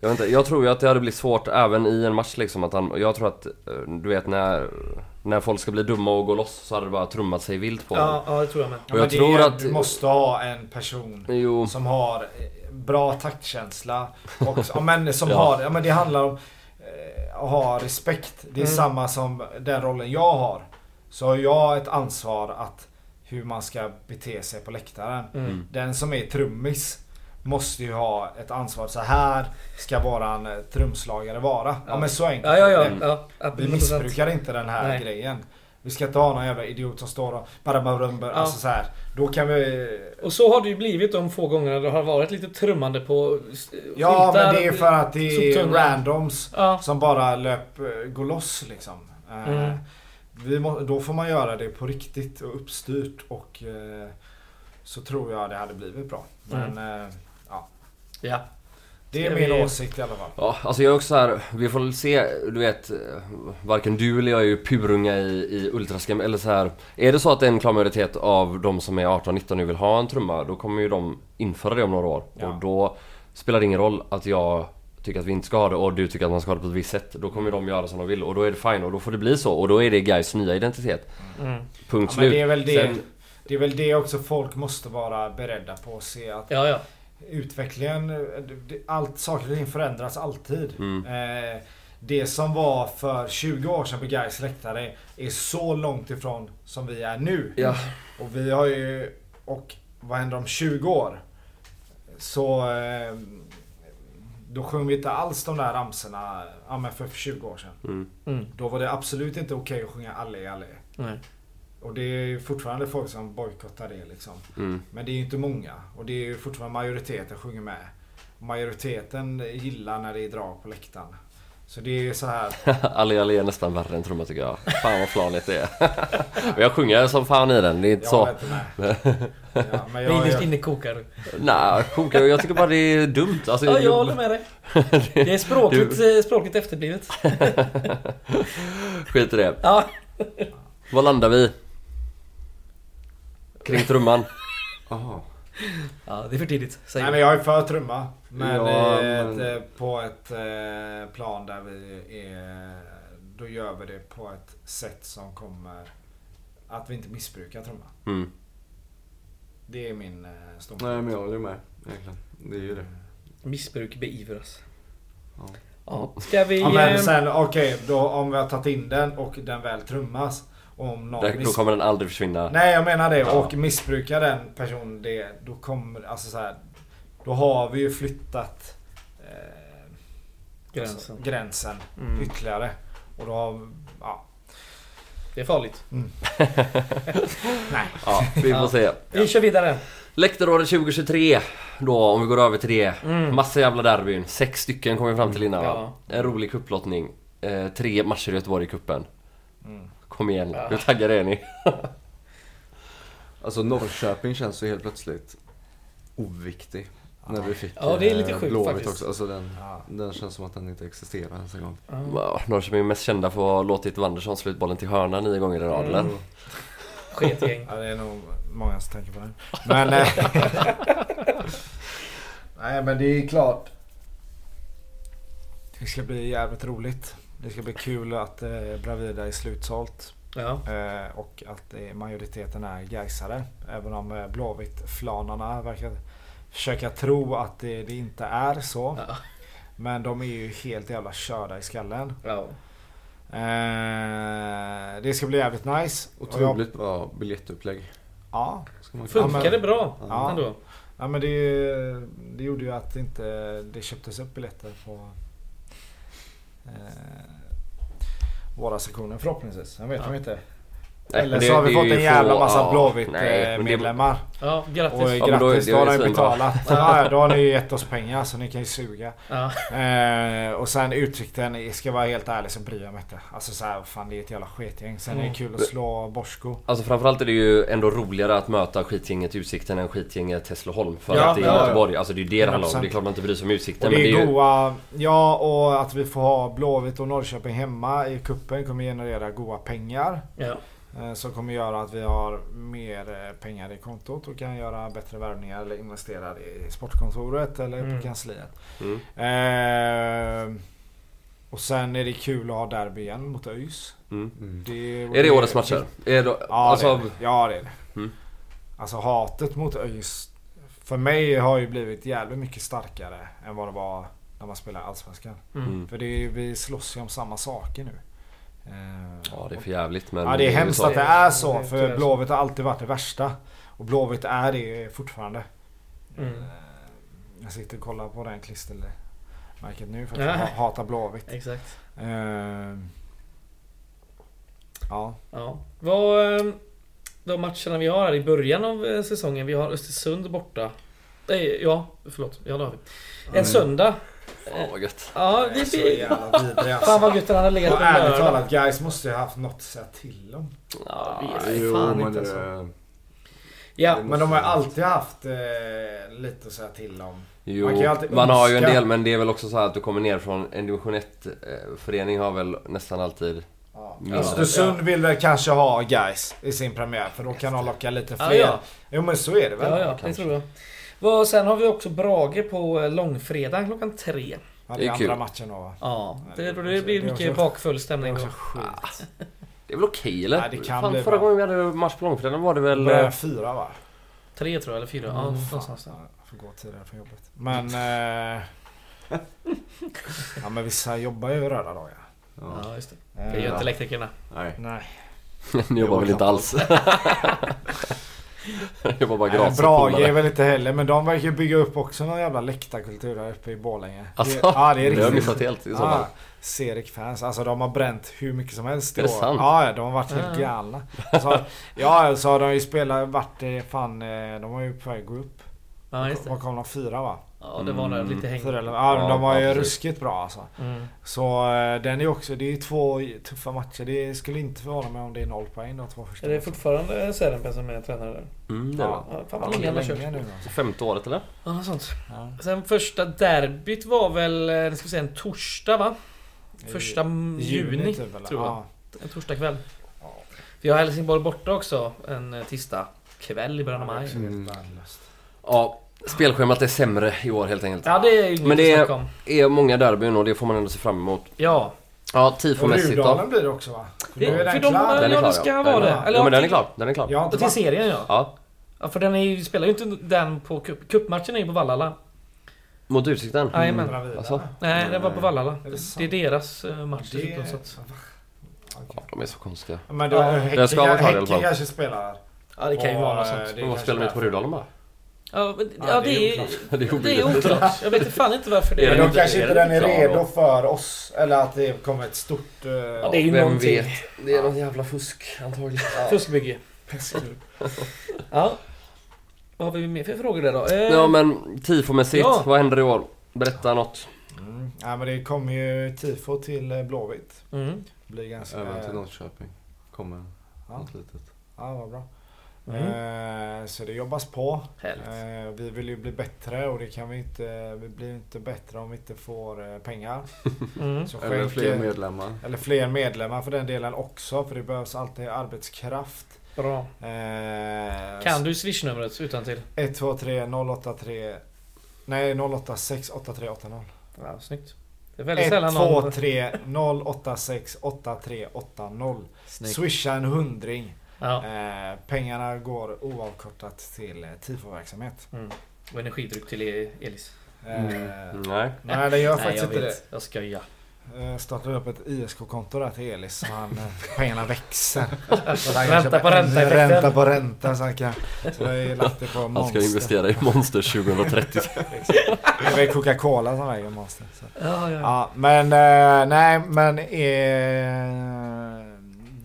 Jag, vet inte, jag tror ju att det hade blivit svårt även i en match liksom att han, Jag tror att, eh, du vet när När folk ska bli dumma och gå loss så hade det bara trummat sig vilt på Ja, ja, det tror jag med. Ja, Och jag tror är, att- Du måste ha en person. Jo, som har eh, bra taktkänsla. Och, ja, men som (laughs) Ja. har, ja, men det handlar om eh, att ha respekt. Det är Mm. samma som den rollen jag har. Så har jag ett ansvar att hur man ska bete sig på läktaren. Mm. Den som är trummis måste ju ha ett ansvar. Så här ska våran eh, trumslagare vara. Ja, Ja. men så enkelt Ja, ja, ja. ja Vi 100%. missbrukar inte den här Nej. grejen. Vi ska inte ha någon jävla idiot som står och bara, bara, bara, bara Ja. alltså så här. Då kan vi Och så har det ju blivit de få gångerna det har varit lite trummande på eh, Ja men det är för att det är randoms Ja. som bara löp, eh, går loss liksom. Mm. Vi må, då får man göra det på riktigt och uppstyrt och så tror jag det hade blivit bra. Men Mm. Ja. Det är min vi- åsikt i alla fall. Ja, alltså jag är också så här, vi får väl se, du vet, varken du eller jag är ju purunga i, i ultrascam eller så här. Är det så att en klar majoritet av de som är 18-19 nu vill ha en trumma, då kommer ju de införa det om några år. Ja. Och då spelar det ingen roll att jag tycker att vi inte ska ha det och du tycker att man ska ha det på ett visst sätt. Då kommer ju de göra som de vill och då är det fine och då får det bli så och då är det guys nya identitet. Mm. Punkt Ja, men slut. det är väl det. Sen- Det är väl det också folk måste vara beredda på att se att Ja, ja. Utvecklingen, allt, saker och ting förändras alltid. Mm. Eh, det som var för 20 år sedan på Gais läktare är så långt ifrån som vi är nu. Ja. Och vi har ju, och vad händer om 20 år? Så eh, då sjunger vi inte alls de där ramsorna ja, men för 20 år sedan. Mm. Mm. Då var det absolut inte okej att sjunga Alle Alle. Nej. Och det är ju fortfarande folk som bojkottar det liksom. Mm. Men det är ju inte många. Och det är ju fortfarande majoriteten sjunger med. Majoriteten gillar när det är drag på läktaren. Så det är så här. (laughs) Ali Ali är nästan värre än trumma tycker jag. Fan vad flanigt det är. (laughs) Jag sjunger som fan i den, det är inte Jag så. håller inte. (laughs) Ja, men jag, innerst inne kokar du. Nej, kokar jag tycker bara det är dumt. Alltså, Ja, jag håller med dig. Det är språkligt, eh, språkligt efterblivet. Skit i det. Ja. Var landar vi? Kring trumman. (laughs) Jaha. ja, det är för tidigt. Säger nej men jag är för trumma. Men, Ja, eh, men- Ett, eh, på ett eh, plan där vi är... Då gör vi det på ett sätt som kommer... Att vi inte missbrukar trumma. Mm. Det är min ståndpunkt. Nej men jag håller med. Egentligen. Det är ju det. Missbruk beivras. Ja. Ja. Ska vi... Ja, men sen okej, då om vi har tagit in den och den väl trummas. Om någon Där, då kommer den aldrig försvinna. Nej jag menar det. Ja. Och missbrukar den personen det. Då kommer, alltså så här. Då har vi ju flyttat eh, Gränsen. Alltså, gränsen Mm. ytterligare. Och då har, ja. Det är farligt. (laughs) Nej. Ja, vi får Ja. se. Vi kör vidare. Läktaråret 2023 då, om vi går över till det. Mm. Massa jävla derbyn. Sex stycken kom vi fram till innan va? Ja. En rolig kupplottning. Eh, tre matcher i Göteborg i kuppen. Mm. Kom igen, Ja. hur taggade är ni? (laughs) Alltså Norrköping känns ju helt plötsligt oviktig. När vi fick Ja, det är lite eh, sjukt Blåvitt faktiskt. också. Alltså den, Ja. den känns som att den inte existerar ens en gång. Ja. Wow, Norrköping är mest kända för att ha låtit Wanderson slå ut bollen till hörna nio gånger i rad eller? Mm. Sketgäng. Ja, det är nog många som tänker på den. Men... eh, (laughs) Nej men det är klart. Det ska bli jävligt roligt. Det ska bli kul att eh, Bravida är slutsålt. Ja. Eh, och att eh, majoriteten är Gaisare. Även om eh, Blåvitt-flanarna verkar försöka tro att det, det inte är så. Ja. Men de är ju helt jävla körda i skallen. ja. Eh, det ska bli jävligt nice. Och jag- Otroligt bra biljettupplägg. Ja, Funkar det bra Ja. ändå? Ja men det, det gjorde ju att inte det köptes upp biljetter på eh, våra sektioner förhoppningsvis. Jag vet Ja. de inte. Nej, Eller men så har det- vi det är fått ju en jävla få- massa ja, Blåvitt nej, eh, men det- medlemmar. Ja, grattis. Och Ja, är- grattis, det då är har ni betalat. (laughs) Ja, då har ni gett oss pengar så ni kan ju suga. Ja. Eh, och sen utsikten, ska jag vara helt ärlig så bryr jag mig inte. Alltså så här, fan det är ett jävla sketgäng. Sen är Mm. det kul att slå Borsko. Alltså framförallt är det ju ändå roligare att möta skitgänget Utsikten än skitgänget Hässleholm. För Ja, att det är ja, ja. Göteborg. Alltså det är ju det det handlar om. 100%. Det är klart man inte bryr sig om Utsikten. Och Men det det är är ju... goa, ja och att vi får ha Blåvitt och Norrköping hemma i kuppen kommer generera goa pengar. Ja. Eh, Som kommer göra att vi har mer eh, pengar i kontot och kan göra bättre värvningar eller investera i sportkontoret eller Mm. på kansliet. Mm. Eh, och sen är det kul att ha derby igen mot ÖIS. Mm. Mm. Det, Är det årets matcher? Är det, Ja, alltså, det är det. ja det är det. Mm. Alltså hatet mot ÖIS för mig har ju blivit jävligt mycket starkare än vad det var när man spelade Allsvenskan. Mm. För det är, vi slåss ju om samma saker nu. Eh, Ja det är för jävligt men... Ja det är hemskt att det är så för. Blåvitt har alltid varit det värsta. Och Blåvitt är det fortfarande. Mm. Eh, Jag sitter och kollar på den klistermärket nu för att Ja. jag ha- hatar Blåvitt. Exakt. Eh, Ja. Ja. Vad, eh, de matcherna vi har här i början av säsongen. Vi har Östersund borta. Nej, ja, förlåt. Ja, det har vi. En Mm. söndag. Fan vad gött. Ja, Det är så blir... jävla vidrig Fan alltså. vad gött han hade legat Och på ärligt talat guys måste ju ha haft något att säga till om. Ja, vet det- fan men inte det- alltså. Ja, Men de har måste- alltid haft eh, lite att säga till om. Jo, Man kan ju alltid man har ju en del men det är väl också så här att du kommer ner från en division 1 förening har väl nästan alltid Ja. Ja. Östersund vill väl kanske ha guys i sin premiär för då kan de locka lite Ja, fler. ja. Jo men så är det väl? Ja, ja, det tror jag. Vad, sen har vi också Brage på eh, långfredag klockan tre. Ja, Det det är andra kul. matchen då va? Ja, det, det är det, blir det mycket också- bakfull Det är stämning då. Det är väl okej eller? Nej, det kan Fan, bli förra bra. gången vi hade match på långfredagen var det väl... Börjar eh, fyra va? Tre tror jag, eller fyra. Ja, Mm, någonstans fan. där. Ja, Jag får gå tidigare från jobbet. Men... Eh, (laughs) ja men vissa jobbar ju röda dagar. Ja. Ja, just det. Eh, Det gör inte elektrikerna. Nej. Nej. (laughs) Ni jobbar väl inte alls? (laughs) Jag jobbar bara Nej, gratis. Brage är väl inte heller men de verkar bygga upp också någon jävla läktarkultur här uppe i Borlänge. Alltså, det, ja det är Det har jag riktigt. missat helt i så fall. Ja, Serik fans, alltså de har bränt hur mycket som helst i Är det år. sant? Ja, de har varit helt Ja. galna. Så, ja, så har de ju spelat, varit eh, fan, eh, de var ju på väg att gå upp. Ja, just det. Vad kom de? Fyra va? Ja, det var Mm. lite häng. Ja, Ja, de var ju absolut. ruskigt bra alltså. Mm. Så eh, den är också, det är två tuffa matcher. Det skulle inte förvåna mig om det är noll poäng de två första. Är det fortfarande Särenpen som är tränare där? Mm, det är Ja. det. Ja, fan vad länge är han har länge kört. nu alltså. Femte året eller? Ja, något sånt. Ja. Sen första derbyt var väl, eh, det ska vi säga en torsdag va? Första I juni, typ, eller? tror jag. Ja. En torsdagkväll. Ja. Vi har Helsingborg borta också en eh, tisdag kväll i början av maj. Ja, spelschemat är sämre i år helt enkelt. Ja, det är ju inget Men det att är- om. är många derbyn och det får man ändå se fram emot. Ja, Ja, Och tifomässigt då. Rudalen blir det också va? det, Nu är för den de, klar. Den är ja klar, det ska ja. vara det. Ja, Eller Ja men den är klar, den är klar. Jag har inte Till varit- serien ja. Ja, Ja, för den är ju, spelar ju inte den på cup. Cupmatchen är ju på Vallala. mot Utsikten. Jajamän. Bravida. Alltså? Nej, det var på Vallala. Är det? Det är deras eh, match Det- dessutom. Så att, Ja, de är så konstiga. Men då, Ja, Häcken, den ska vara klar i alla Häcken fall. kanske spelar. ja, det kan ju vara något sånt. kanske spelar de inte på. Rudalen bara? Ja, men, Ja, ja, det är det är, oklart. (laughs) Det är oklart. Jag vet fan inte varför det Är De inte- kanske inte det den är redo för oss. Eller att det kommer ett stort... eh, Ja, det är ju Vem någonting. vet? Det är något jävla fusk antagligen. Fuskbygge. (laughs) Ja. Vad har vi mer för frågor där då? Eh, Ja men tifomässigt, Ja. vad händer i år? Berätta något. Mm. Ja men det kommer ju tifo till eh, Blåvitt. Mm. Det blir ganska... Även till Norrköping. Kommer Ja. något litet. Ja, vad bra. Mm. Eh, så det jobbas på. Härligt. Eh, vi vill ju bli bättre och det kan vi inte. Vi blir inte bättre om vi inte får eh, pengar. (laughs) Mm. Så Eller skänk, fler medlemmar. eller fler medlemmar för den delen också. För det behövs alltid arbetskraft. Bra. Eh, Kan du swishnumret utan till? 123 083 Nej 086 8380. Ja, snyggt. Det är väldigt sällan någon... 123 086 8380. Snyggt. Swisha en hundring. Ja. Eh, pengarna går oavkortat till eh, tifo-verksamhet. Mm. Och energidryck till Elis. Eh, Nej. Nej det gör Nej, faktiskt jag inte vet. Jag skojar. det. Eh, startade upp ett ISK-konto där till Elis så han, eh, pengarna växer. (laughs) Ränta på ränta-effekten. Ränta på ränta. Så, han kan, så jag har lagt det på Han ska Monster. investera i Monster (laughs) 2030. Det är Coca-Cola som äger Monster. Så. Ja, ja. Ja, men eh, nej, men eh,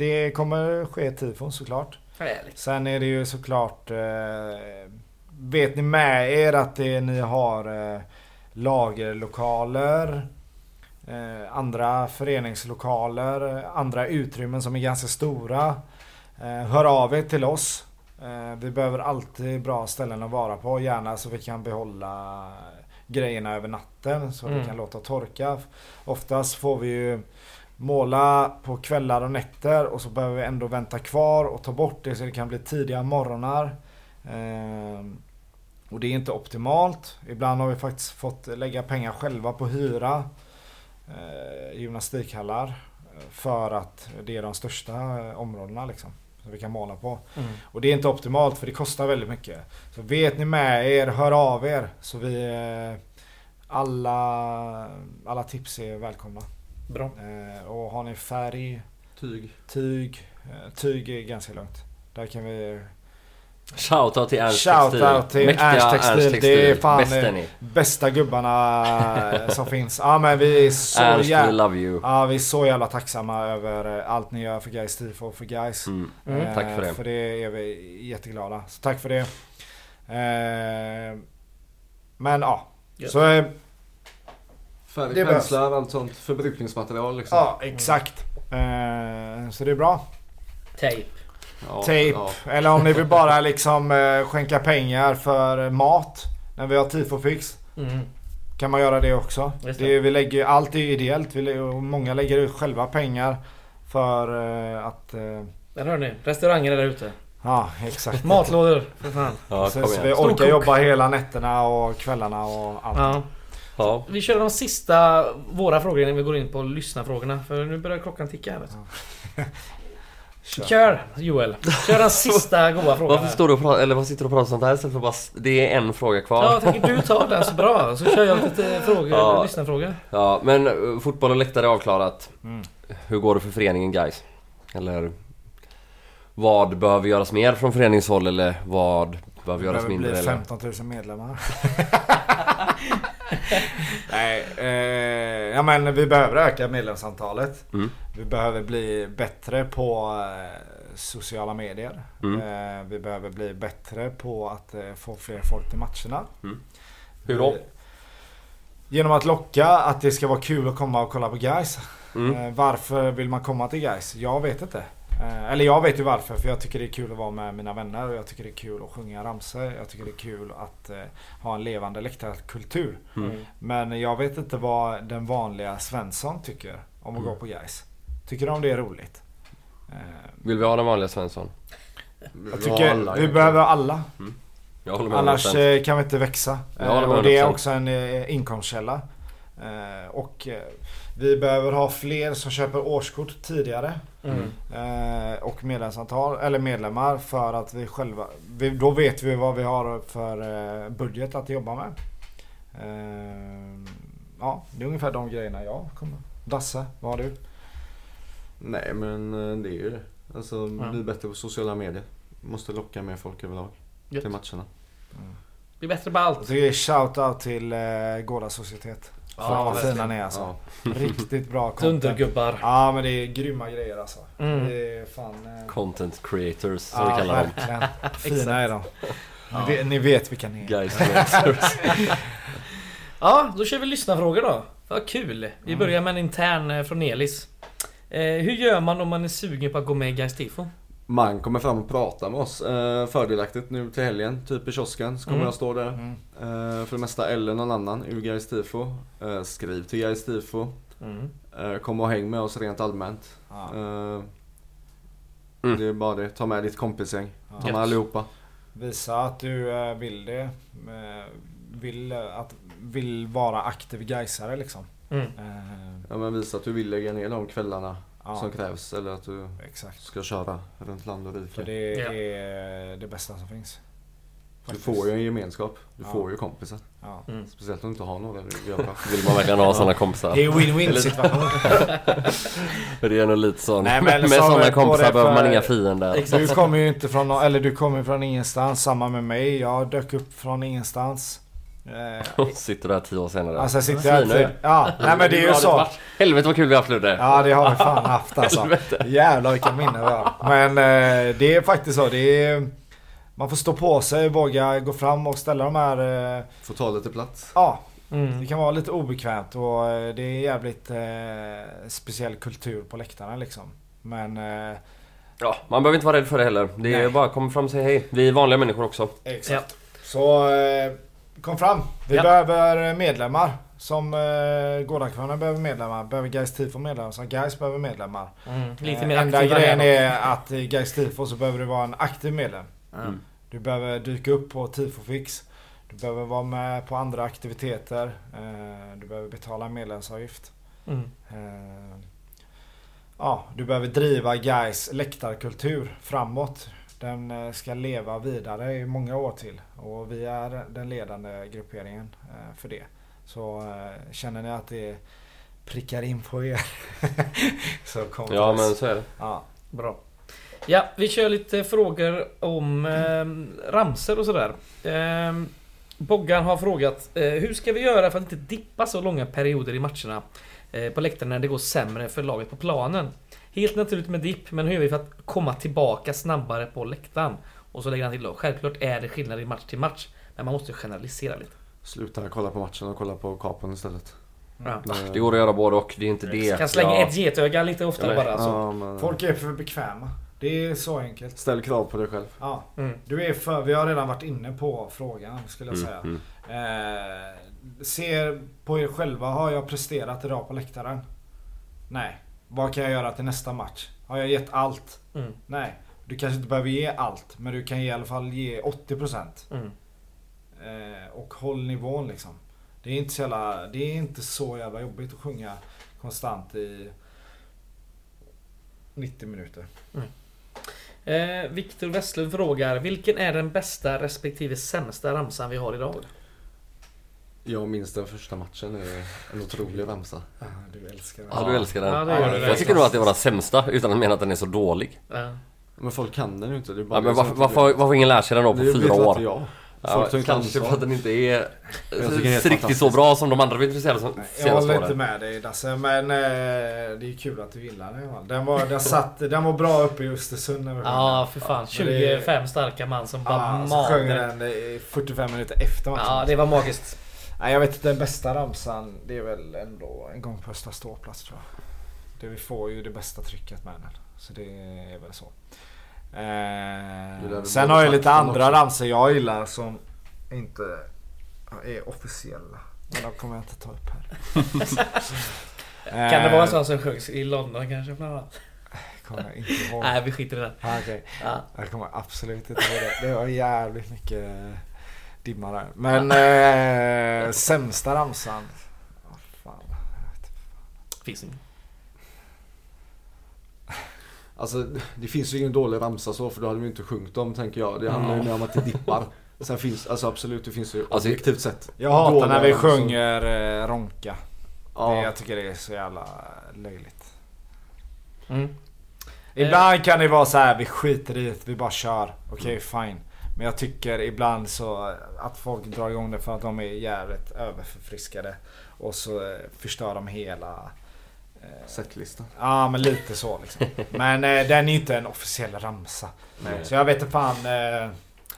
det kommer ske tifon såklart. Härligt. Sen är det ju såklart, eh, vet ni med er att det, ni har eh, lagerlokaler, eh, andra föreningslokaler, andra utrymmen som är ganska stora. Eh, hör av er till oss. Eh, vi behöver alltid bra ställen att vara på, gärna så vi kan behålla grejerna över natten så Mm. vi kan låta torka. Oftast får vi ju måla på kvällar och nätter och så behöver vi ändå vänta kvar och ta bort det så det kan bli tidiga morgnar. Ehm, och det är inte optimalt. Ibland har vi faktiskt fått lägga pengar själva på hyra eh, gymnastikhallar eh, för att det är de största eh, områdena liksom. Som vi kan måla på. Mm. Och det är inte optimalt för det kostar väldigt mycket. Så vet ni med er, hör av er. Så vi alla, alla tips är välkomna. Bra. Eh, och har ni färg, Tyg. tyg, eh, tyg är ganska lugnt. Där kan vi... Shoutout till Ernst Shoutout Textil. till Mäktiga Ernst Textil. Det är fan, Bäst är eh, ni. Bästa gubbarna eh, som finns. Ja men vi är så Ernst, we jävla... love you. Ja vi är så jävla tacksamma över eh, allt ni gör för guys tifo och för guys. Mm. Mm. Tack för det. För det är vi jätteglada. Så tack för det. Eh, men ja. Ja. Så eh, Färg, Det behövs. penslar, allt sånt förbrukningsmaterial liksom. ja exakt. Eh, så det är bra. Tejp. Ja, Tape. ja. Eller om ni vill bara liksom eh, skänka pengar för mat. När vi har tifofix. Mm. Kan man göra det också. Det. Det, vi lägger, allt är ideellt. Vi, många lägger ut själva pengar. För eh, att... Eh, Där hör ni. Restauranger där ute. ja exakt. Matlådor, för fan. Ja, så, så vi orkar jobba hela nätterna och kvällarna och allt. Ja. Ja. Vi kör de sista våra frågor innan vi går in på lyssnarfrågorna. För nu börjar klockan ticka här vet du. (laughs) Kör. Kör Joel. Kör den sista (laughs) goda frågan. Varför står du och pratar, eller vad sitter du och pratar sånt här istället för bara... Det är en fråga kvar. Ja, jag tänker du tar den så bra. Så kör jag lite frågor, Ja. lyssnarfrågor. Ja, men eh, fotboll och läktare är avklarat. Mm. Hur går det för föreningen guys? Eller vad behöver göras mer från föreningshåll eller vad behöver Det göras behöver mindre? bli Eller? 15 000 medlemmar. (laughs) (laughs) Nej, eh, ja men vi behöver öka medlemsantalet. Mm. Vi behöver bli bättre på eh, sociala medier. Mm. Eh, vi behöver bli bättre på att eh, få fler folk till matcherna. Hur då? Genom att locka att det ska vara kul att komma och kolla på guys. Mm. Eh, varför vill man komma till guys? Jag vet inte. Eh, eller jag vet ju varför. För jag tycker det är kul att vara med mina vänner. Och jag tycker det är kul att sjunga ramsor. Jag tycker det är kul att eh, ha en levande läktarkultur. Mm. Men jag vet inte vad den vanliga Svensson tycker om att Mm. gå på guys. Tycker de det är roligt? Eh, Vill vi ha den vanliga Svensson? jag Ja, tycker alla vi behöver alla. Med Annars 100%. kan vi inte växa. Eh, och det är 100%. också en inkomstkälla. Och vi behöver ha fler som köper årskort tidigare. Mm. Eh, och medlemsantal, eller medlemmar för att vi själva, vi, då vet vi vad vi har för eh, budget att jobba med. Eh, ja, det är ungefär de grejerna jag kommer. Dasse, vad har du? Nej men det är ju det. Alltså Ja. bli bättre på sociala medier. Måste locka mer folk överlag Gött. till matcherna. Bli bättre på Jag allt. tycker shout out till eh, Gårda Societet. Ja, fina ni är alltså. Ja. Riktigt bra content. Dundergubbar. Ja men det är grymma grejer alltså. Mm. Det är fan... Eh, Content creators som ja, vi kallar dem. verkligen. Fina är de. Ni, vet, ni vet vilka ni är. Guys. (laughs) Ja, då kör vi lyssnarfrågor då. Vad kul. Vi Mm. börjar med en intern eh, från Elis. Eh, hur gör man om man är sugen på att gå med i Gais Tifo? Man kommer fram och pratar med oss. Eh, fördelaktigt nu till helgen, typ i kiosken så kommer Mm. jag stå där. Mm. Eh, för det mesta eller någon annan ur Gais Tifo. Eh, skriv till Gais Tifo. Mm. Eh, kom och häng med oss rent allmänt. Eh, Mm. Det är bara det. Ta med ditt kompisgäng. Ta Gött. med allihopa. Visa att du eh, vill det. Eh, Vill, att, vill vara aktiv gaisare liksom. Mm. Eh, Ja, men visa att du vill lägga ner de kvällarna Ja, som krävs. Eller att du exakt. ska köra runt land och För rike. det Ja. är det bästa som finns. Du får ju en gemenskap. Du Ja. får ju kompisar. Ja. Mm. Speciellt om du inte har några att göra. (laughs) Vill man verkligen ha sådana kompisar? Det är win-win situation. (laughs) För det är nog lite sån. Nej, men (laughs) med sådana kompisar behöver man för- inga fiender. Du kommer ju inte från, eller du kommer från ingenstans. Samma med mig. Jag dök upp från ingenstans. Eh, (laughs) Sitter där tio år senare. alltså jag sitter Svinnöjd. till, Ja, nej men det är ju så. Helvete vad kul vi har haft Ludde. Ja det har vi fan haft alltså. Jävlar vilka minnen vi har. Men eh, det är faktiskt så. Det är, man får stå på sig, våga gå fram och ställa de här... Eh, Får ta lite plats. ja, det Mm. kan vara lite obekvämt och eh, det är jävligt eh, speciell kultur på läktarna liksom. Men... Eh, Ja, man behöver inte vara rädd för det heller. Det är Nej. bara att komma fram och säga hej. Vi är vanliga människor också. exakt. Så eh, kom fram. Vi Ja. behöver medlemmar. Som eh, Gårdakvarnen behöver medlemmar. Behöver Gais Tifo medlemmar. Som Gais behöver medlemmar. Mm. Lite Eh, mer Enda aktiva grejen är att i Gais Tifo så behöver du vara en aktiv medlem. Mm. Du behöver dyka upp på Tifofix. Du behöver vara med på andra aktiviteter. Eh, Du behöver betala medlemsavgift. Mm. Eh, Ja, du behöver driva Gais läktarkultur framåt. Den eh, ska leva vidare i många år till. Och vi är den ledande grupperingen eh, för det. Så eh, känner ni att det prickar in på er (laughs) så kom till Ja oss. men så är det. Ja. Bra. Ja, vi kör lite frågor om eh, ramser och sådär. Eh, Boggan har frågat eh, Hur ska vi göra för att inte dippa så långa perioder i matcherna eh, på läktaren när det går sämre för laget på planen? Helt naturligt med dipp, men hur gör vi för att komma tillbaka snabbare på läktaren? Och så lägger han till då, självklart är det skillnad i match till match, men man måste generalisera lite. Sluta kolla på matchen och kolla på kapon istället. Ja. Det går att göra både och. Det är inte det. Kan slänga Ja. ett getöga lite oftare bara. Så. Ja, men... Folk är för bekväma. Det är så enkelt. Ställ krav på dig själv. Ja. Mm. Du är för, vi har redan varit inne på frågan skulle jag Mm, säga. mm. Eh, ser på er själva, har jag presterat idag på läktaren? Nej. Vad kan jag göra till nästa match? Har jag gett allt? Mm. Nej. Du kanske inte behöver ge allt, men du kan i alla fall ge 80%. Mm. Eh, och håll nivån liksom. Det är inte så jävla, det är inte så jävla jobbigt att sjunga konstant i 90 minuter. Eh, Viktor Westlund frågar, vilken är den bästa respektive sämsta ramsan vi har idag? Jag minns den första matchen. En otrolig ramsa. Ah, du älskar det. Ja, du älskar den. Ja, det gör du. jag tycker nog att det var den sämsta utan att mena att den är så dålig. Ja. Men folk kan den ju inte. Det är bara Ja, men varför, varför, varför ingen lärt sig den då på fyra inte år? jag. Ja, kanske för att den inte är den helt riktigt så bra som de andra vi intresserade som Jag håller inte med dig Dasse, men eh, det är kul att du gillar den. Den var, den, satt, den var bra uppe i Östersund när vi Ja, den. för fan. men det- 25 starka man som bara Ja, så sjöng den i 45 minuter efter matchen. Ja, det var magiskt. Nej, jag vet inte, den bästa ramsan det är väl ändå en gång på Östra ståplats tror jag. Det vi får ju det bästa trycket med den. Så det är väl så. Eh, sen har jag lite den andra också. ramsor jag gillar som inte är officiella. Men de kommer jag inte ta upp här. Kan det vara en Eh, sån som sjöngs i London kanske bland annat? Kommer jag inte ihåg. Nej, vi skiter i det. Ah, okej. Ja. Jag kommer absolut inte ihåg det. Det var jävligt mycket dimma där. Men eh, sämsta ramsan. Vad fan. Finns ingen. Alltså det finns ju ingen dålig ramsa så för då hade vi inte sjungit dem tänker jag. Det handlar ju mer om att det dippar. Sen finns, alltså absolut det finns ju Alltså, objektivt sett. Jag hatar när vi ramsor. sjunger eh, Ronka. Det, Ja, jag tycker det är så jävla löjligt. Mm. Ibland kan det vara så här, vi skiter i det, vi bara kör. Okej, fine. Men jag tycker ibland så att folk drar igång det för att de är jävligt överförfriskade. Och så eh, förstör de hela... eh, setlista. Ja men lite så liksom. Men eh, den är inte en officiell ramsa. Nej. Så jag vet inte fan. Eh,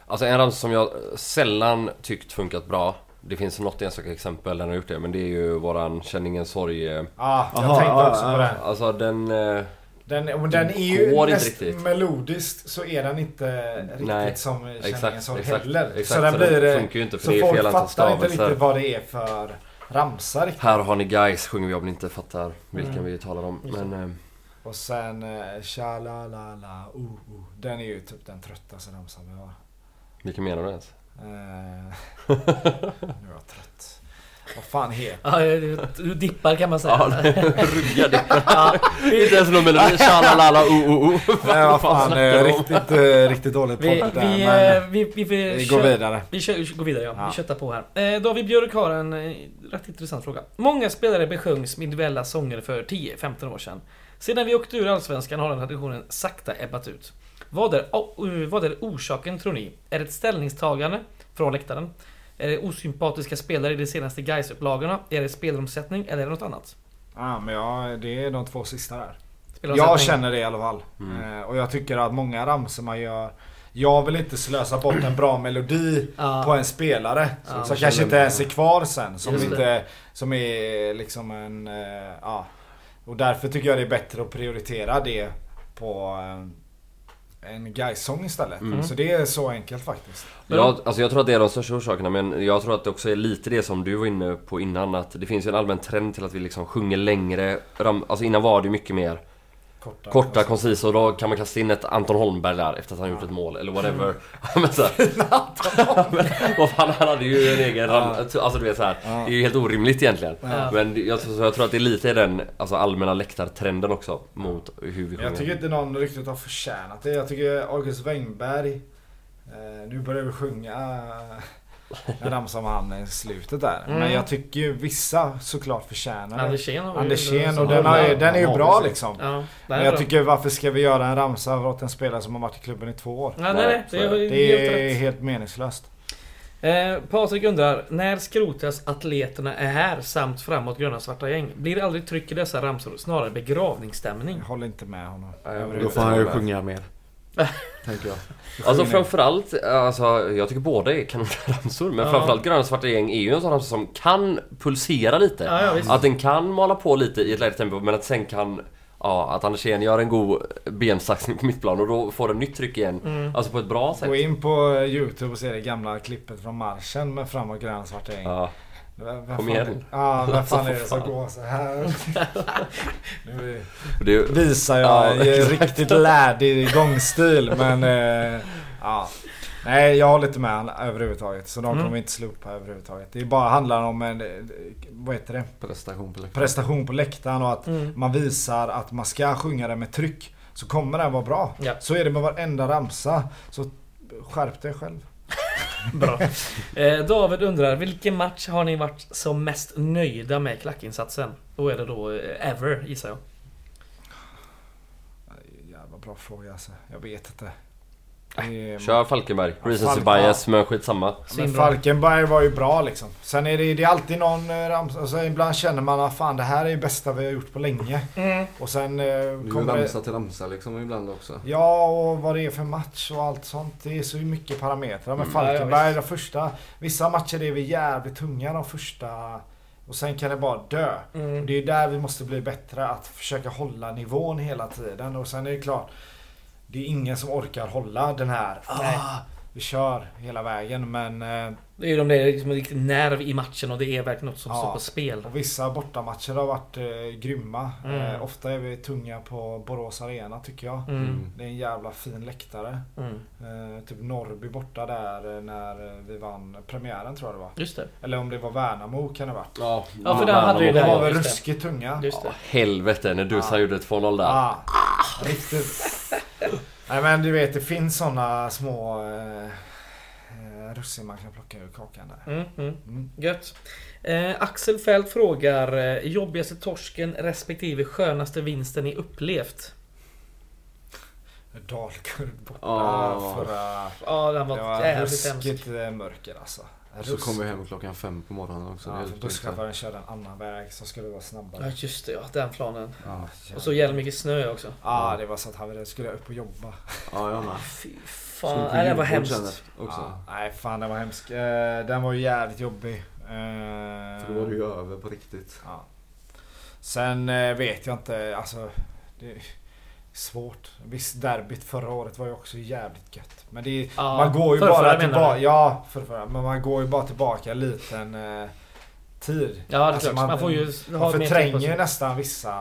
Alltså en ramsa som jag sällan tyckt funkat bra. Det finns något enstaka exempel där den har gjort det men det är ju våran Känn ingen sorg. eh, ja, jag Aha, tänkte också på ja. den. Alltså den... eh, Den, men den är ju riktigt. melodiskt så är den inte riktigt Nej, som exakt, heller. exakt. så den blir... eh, funkar ju inte för Så det är folk fel fattar inte riktigt vad det är för ramsa riktigt. Här har ni guys sjunger vi om ni inte fattar vilken Mm. vi talar om. Men eh, Och sen eh, tja la la la uh, uh. Den är ju typ den tröttaste ramsan vi har. vilken menar du ens? (laughs) Nu är jag trött. Vad fan heter Ja, du dippar kan man säga. Ja, det. (laughs) Ja, Inte ens någon melodi. Tjalalala oh oh oh. Nej vad fan, snackar eh, riktigt, eh, riktigt dåligt vi, podd där, vi, eh, vi, vi, vi, vi går vidare. Vi går vidare ja. Ja. Vi köttar på här. David Björk har en rätt intressant fråga. Många spelare besjöngs med individuella sånger för 10-15 år sedan. Sedan vi åkte ur Allsvenskan har den traditionen sakta ebbat ut. Vad är, o- vad är orsaken tror ni? Är det ett ställningstagande från läktaren? Är det osympatiska spelare i de senaste gais upplagorna Är det spelomsättning eller är det något annat? Ja men ja, det är de två sista där. Jag känner det i alla fall. Mm. Eh, och jag tycker att många ramsor man gör Jag vill inte slösa bort en bra melodi på en spelare. Ja. som kanske inte ens är kvar sen. Som, Just det. inte, som är liksom en... eh, ja. Och därför tycker jag det är bättre att prioritera det på eh, en Gais-sång istället. Mm. Så det är så enkelt faktiskt. Jag, alltså jag tror att det är de största orsakerna men jag tror att det också är lite det som du var inne på innan att det finns ju en allmän trend till att vi liksom sjunger längre Alltså innan var det mycket mer Korta, korta, koncisa. Och då kan man kasta in ett Anton Holmberg där efter att han gjort ett mål eller whatever. (laughs) Men så här, (laughs) men, (laughs) fan, han hade ju en egen ram, alltså du vet så här, Ja. Det är ju helt orimligt egentligen. Ja. Men jag, jag tror att det är lite i den alltså, allmänna läktartrenden också mot hur vi sjunger. jag tycker inte någon riktigt har förtjänat det. Jag tycker August Wengberg eh, Nu börjar vi sjunga en ramsa om han i slutet där. Mm. Men jag tycker ju vissa såklart förtjänar det. Andersén har Andersén och den, har- ju- den är ju Ja, bra liksom. Ja, Men jag bra. tycker varför ska vi göra en ramsa åt en spelare som har varit i klubben i två år? Nej, nej. Det är, Det helt är helt meningslöst. Eh, Patrik undrar, när skrotas atleterna är här samt framåt gröna svarta gäng? Blir det aldrig tryck i dessa ramsor? Snarare begravningsstämning? Jag håller inte med honom. Jag Då får han ju sjunga mer. (laughs) Tänker jag. Alltså framförallt, alltså jag tycker båda är kanonramsor men Ja. framförallt Gröna Svarta Gäng är ju en sån ramsa som kan pulsera lite. Ja, ja. Att den kan mala på lite i ett lägre tempo men att sen kan Ja, att Andersén gör en god bensaxning på mittplan och då får den nytt tryck igen. Mm. Alltså på ett bra sätt. Gå in på Youtube och se det gamla klippet från marschen med fram och grön svarta gäng. Ja. Vem- Kom igen. Ja, vem fan är det som går så här? (laughs) nu det, visar jag Ja, (laughs) riktigt lärdig gångstil men eh, ja. Nej jag håller inte med han överhuvudtaget. Så de Mm. kommer inte slå upp överhuvudtaget. Det är bara handlar om en, eh, vad heter det? Prestation på läktaren. Prestation på läktaren och att Mm. man visar att man ska sjunga den med tryck. Så kommer den vara bra. Ja. Så är det med varenda ramsa. Så skärp dig själv. (laughs) Bra. Eh, David undrar, vilken match har ni varit som mest nöjda med klackinsatsen? Då är det då eh, ever, gissar jag. Jävla bra fråga alltså. Jag vet inte. Är- kör Falkenberg. Recency Falk- bias, men skitsamma. Men. Falkenberg var ju bra liksom. Sen är det, det är alltid någon eh, ramsa. Alltså ibland känner man att fan det här är det bästa vi har gjort på länge. Mm. Och sen eh, Det är ju kommer ramsa det... till ramsa liksom ibland också. Ja och vad det är för match och allt sånt. Det är så mycket parametrar. Men Mm, Falkenberg, ja, de första... Vissa matcher är vi jävligt tunga de första... Och sen kan det bara dö. Mm. Det är där vi måste bli bättre. Att försöka hålla nivån hela tiden. Och sen är det klart. Det är ingen som orkar hålla den här. Ah, vi kör hela vägen men... Eh, Det är ju de där liksom en riktig nerv i matchen och det är verkligen något som Ja. står på spel. och vissa bortamatcher har varit eh, grymma. Mm. Eh, ofta är vi tunga på Borås Arena tycker jag. Mm. Det är en jävla fin läktare. Mm. Eh, typ Norrby borta där eh, när vi vann premiären tror jag det var. Just det. Eller om det var Värnamo kan det ha varit. Ja, Ja, för där hade vi De det. var ja, väl ruskigt tunga. Just det. Helvete när Dusan Ja. gjorde 2-0 där. Ah, riktigt. Nej men du vet det finns såna små eh, eh, russin man kan plocka ur kakan där. Mm. Mm. Mm. Gött. Eh, Axel Fält frågar eh, jobbigaste torsken respektive skönaste vinsten ni upplevt? Dalkurd borta Ja. förra... Ja, den var, Det var jävligt hemsk. ruskigt eh, mörker alltså. Och så kom vi hem klockan fem på morgonen också. Ja, busschauffören körde en annan väg som skulle vara Ja snabbare. just det, ja, den planen. Ja, Och så jävla mycket snö också. Ja, det var så att han skulle upp och jobba. Ja, jag med. (laughs) Fy fan, nej, det var hemskt. Också. Ja, nej, fan den var hemsk. Eh, Den var ju jävligt jobbig. Eh, För då var det ju över på riktigt. Ja. Sen eh, vet jag inte, alltså. Det svårt. Visst, derbyt förra året var ju också jävligt gött. Men det är, Ja, man går ju bara tillbaka. Ja, förrförra. Men man går ju bara tillbaka en liten eh, tid. Ja, det är Alltså, klart. Man, får ju Man förtränger ju nästan vissa...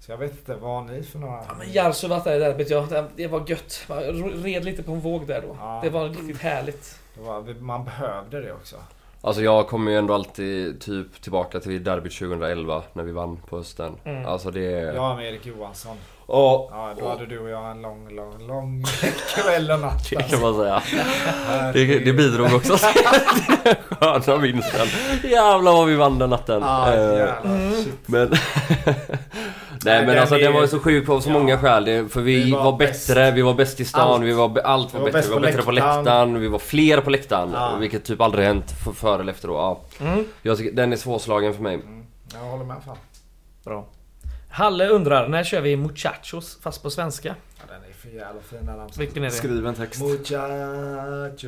Så jag vet inte, vad har ni för några? Ja, men Jarsuvat där i derbyt, ja, det- det var gött. Man red lite på en våg där då. Ja. Det var riktigt härligt. Det var, man behövde det också. Alltså jag kommer ju ändå alltid typ tillbaka till derbyt 2011 när vi vann på hösten. Mm. Alltså det... Jag med Erik Johansson. Och, Ja, då hade du och jag en lång, lång, lång kväll och natt. det alltså. kan man säga. Det, det bidrog också (laughs) till den sköna vinsten. Jävlar vad vi vann den natten. Ja, Eh, jävlar. Shit. men... (laughs) Nej men den alltså är- den var ju så sjuk på så Ja. många skäl. Det- För vi, Vi var, var bättre, vi var bäst i stan, Allt. vi var, allt var, Vi var bättre. Vi var på bättre på läktaren. vi var fler på läktaren. Ja. Vilket typ aldrig hänt före eller efter då. Ja. Mm. Jag tycker, den är svårslagen för mig. Mm, jag håller med fan. Bra. Halle undrar, när kör vi muchachos fast på svenska? Ja, den är för jävla fin den ramsan. Vilken är det? Skriv en text. Muchachos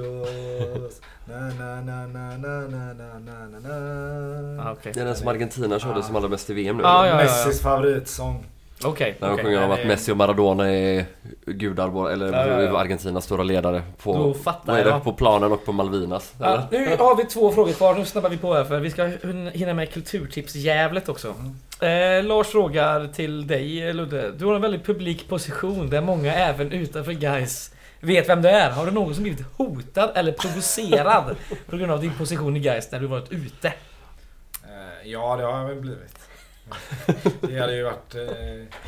na na na na na na na na na Ah, Okej, Det är den som Argentina körde som allra bäst i VM nu. Ja, ja, ja. Messis favoritsång. Okej. När de okej. sjunger om att Messi och Maradona är gudar, eller Ja, ja, ja. Argentinas stora ledare Då på, fattar vad är det, jag. på planen och på Malvinas. Ja, eller? nu har vi två frågor kvar, nu snabbar vi på här för vi ska hinna med kulturtipsjävlet också. Eh, Lars frågar till dig Ludde. Du har en väldigt publik position där många även utanför guys vet vem du är. Har du någon som blivit hotad eller provocerad på grund av din position i guys när du varit ute? Eh, ja, det har jag väl blivit. Det hade ju varit... Eh,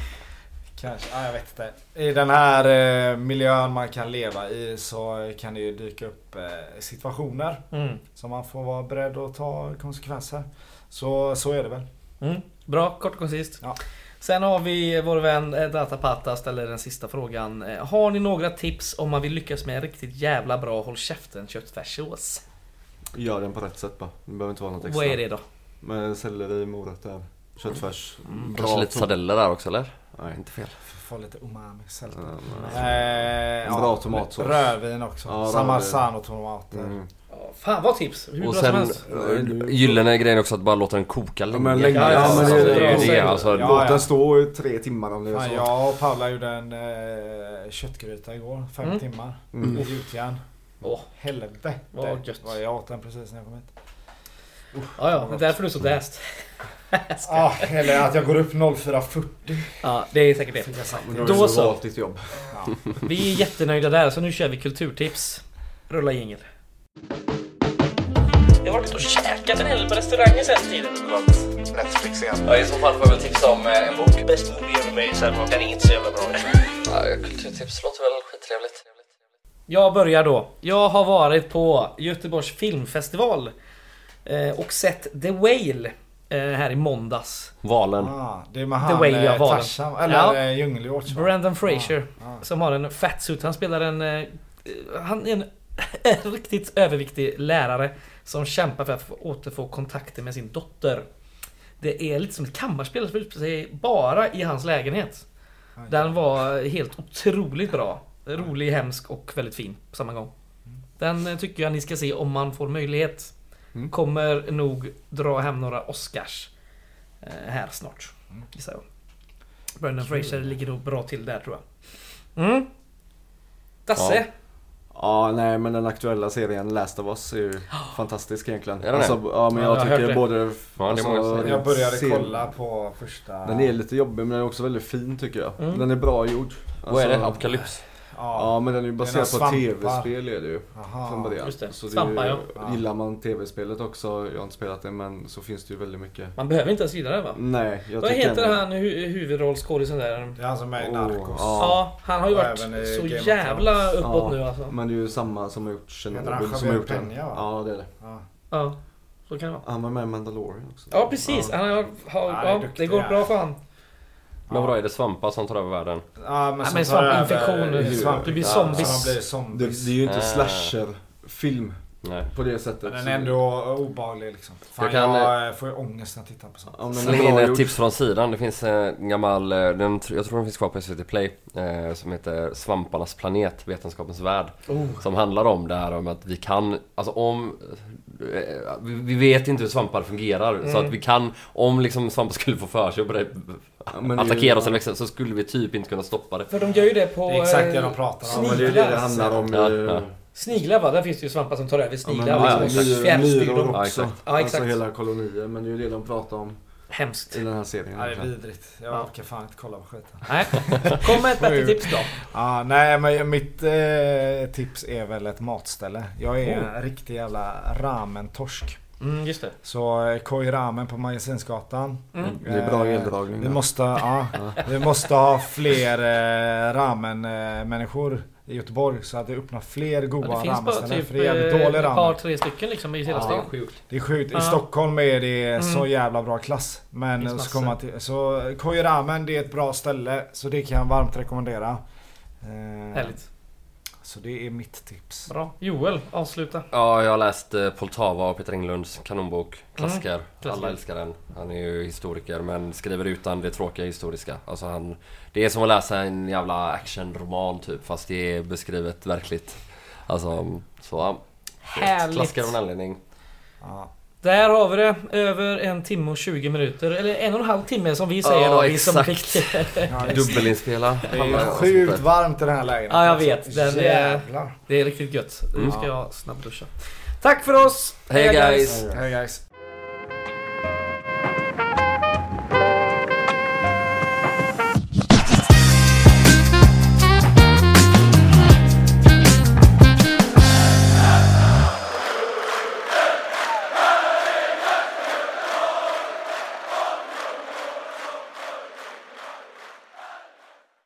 kanske, ja, jag vet inte. I den här eh, miljön man kan leva i så kan det ju dyka upp eh, situationer Mm. som man får vara beredd att ta konsekvenser. Så, så är det väl. Mm. Bra, kort och koncist. Ja. Sen har vi vår vän eh, Datapata ställer den sista frågan. Eh, Har ni några tips om man vill lyckas med en riktigt jävla bra håll käften köttfärssås? Gör den på rätt sätt bara. Det behöver inte vara något extra. Vad är det då? Med selleri, morötter, köttfärs. Mm, bra Kanske lite sardeller där också eller? Nej. Inte fel. Få lite umami. Sälta. Mm, Eh, Bra tomatsås. Rödvin också. Ja, Samma rödvin. och tomater. Mm. Ja, Fan vad tips! Hur Och bra som sen helst. eh, gyllene grejen också att bara låta den koka länge. men länge, ja, Alltså, men det- det alltså. Ja, Låt ja. den stå i tre timmar om det är så. jag och Paula gjorde en eh, köttgryta igår. Fem Mm. timmar. Mm. I gjutjärn. Åh, Helvete. Vad Jag åt den precis när jag kom hit. ja, ja, det är därför du är så däst. (laughs) Ja, eller att jag går upp 04.40. Ja, det är säkert det. Då Då så. valt ditt jobb. Ja. Vi är jättenöjda där, så nu kör vi kulturtips. Rulla jingel. Jag har varit och käkat en hel på restauranger sen tiden. Netflix igen. Ja, i så fall får jag väl tipsa om eh, en bok. Best movie ever made sen var den är inte så jävla bra. Ja, kulturtips låter väl skittrevligt. Jag börjar då. Jag har varit på Göteborgs filmfestival eh, och sett The Whale här i måndags. Valen. Ah, det är med The han Whale, ja, eh, var den. Tarzan, eller Ja. Djungelhjort. va? Brandon Fraser Ja, ja. som har en fatsuit. Han spelar en... eh, Han är (laughs) en riktigt överviktig lärare som kämpar för att få återfå kontakten med sin dotter. Det är lite som ett kammarspel som utspelar sig bara i hans lägenhet. Den var helt otroligt bra. Rolig, hemsk och väldigt fin på samma gång. Den eh, tycker jag ni ska se om man får möjlighet. Mm. Kommer nog dra hem några Oscars eh, här snart. Gissar jag. Brendan Fraser ligger nog bra till där tror jag. Mm. Dasse? Ja. Ja, nej men den aktuella serien Last of Us är ju (gasps) fantastisk egentligen. Är alltså, ja men Ja, jag jag hört tycker det. både... Ja, säger. Jag började serien- kolla på första... Den är lite jobbig men den är också väldigt fin tycker jag. Mm. Den är bra gjord. Vad är det? Alltså, Apokalyps? Ja men den är ju baserad på tv-spel är det ju. Aha. Från början. Just det. Så Svampar, ju, ja. Gillar man tv-spelet också, jag har inte spelat det men så finns det ju väldigt mycket. Man behöver inte ens gilla det va? Nej, jag Vad heter ändå- han hu huvudrollskådisen där? Det är han som är i Narcos. ja. Ja, han har ju varit så jävla uppåt Ja. nu alltså. Men det är ju samma som har gjort Chernobyl som har gjort den. Ja det är det. Ja. Ja, så kan det vara. Han var med i Mandalorian också. Ja precis, han har, har, Ja, det går ja. bra för han. Men vadå, är det svampar som tar över världen? Ja, men, Ja, som men tar över- svampinfektion, svamp- du blir ja, zombies. Blir Det, zombies. det är ju inte Äh. slasher-film Nej. på det sättet. Men Så- den är ändå obehaglig liksom. Fan, Jag jag, kan, eh, får ju ångest när jag tittar på sånt. Är Släng in ett tips från sidan. Det finns en gammal, eh, den, jag tror den finns kvar på SVT Play, eh, som heter Svamparnas planet, Vetenskapens värld. Oh. Som handlar om det här om att vi kan, alltså om... eh, Vi vet inte hur svampar fungerar. Så Mm. att vi kan, om liksom svampar skulle få för sig Ja, ju- attackera oss eller växa så skulle vi typ inte kunna stoppa det. För de gör ju det på... Det är exakt det de pratar om. Ja, men det är ju det det handlar om. Ja, ja. Sniglar va? Där finns det ju svampar som tar över Ja, sniglar. ja, liksom, fjärrstyr Myror också. Ja, exakt. Ja, exakt. Alltså hela kolonier. Men det är ju det de pratar om Hemskt. i den här serien. Ja, det är vidrigt. Jag Ja. orkar fan inte kolla på skiten. Nej. Kom med ett (laughs) bättre tips då. Ja, nej men mitt eh, tips är väl ett matställe. Jag är Oh. en riktig jävla ramen-torsk. Mm, just det. Så eh, Koi Ramen på Magasinsgatan. Mm. Det är bra Eh, eldragning Vi måste, (laughs) ja, vi måste ha fler eh, ramen-människor i Göteborg så att det öppnar fler Ja, goda det finns bara ramenställen. typ för det är ett par, tre stycken liksom i hela Ja. stan. Sjukt. Det är sjukt. Ja. I Stockholm är det Mm. så jävla bra klass. Men så kommer man till, så Koi Ramen det är ett bra ställe. Så det kan jag varmt rekommendera. Härligt. Så det är mitt tips. Bra. Joel, avsluta. Ja, jag har läst eh, Poltava och Peter Englunds kanonbok. Klassiker. Mm, klassiker. Alla älskar den. Han är ju historiker men skriver utan det tråkiga historiska. Alltså han... Det är som att läsa en jävla actionroman typ fast det är beskrivet verkligt. Alltså, så. Härligt. Klassiker av en anledning. Ja. Där har vi det. Över en timme och 20 minuter. Eller en och en halv timme som vi säger Ja, då. Vi som fick... (laughs) Dubbelinspela. det är sjukt varmt i den här lägenheten. Ja, jag vet. Den är-. Det är riktigt gött. Nu ska jag snabbduscha. Tack för oss! Hej guys! Hej guys.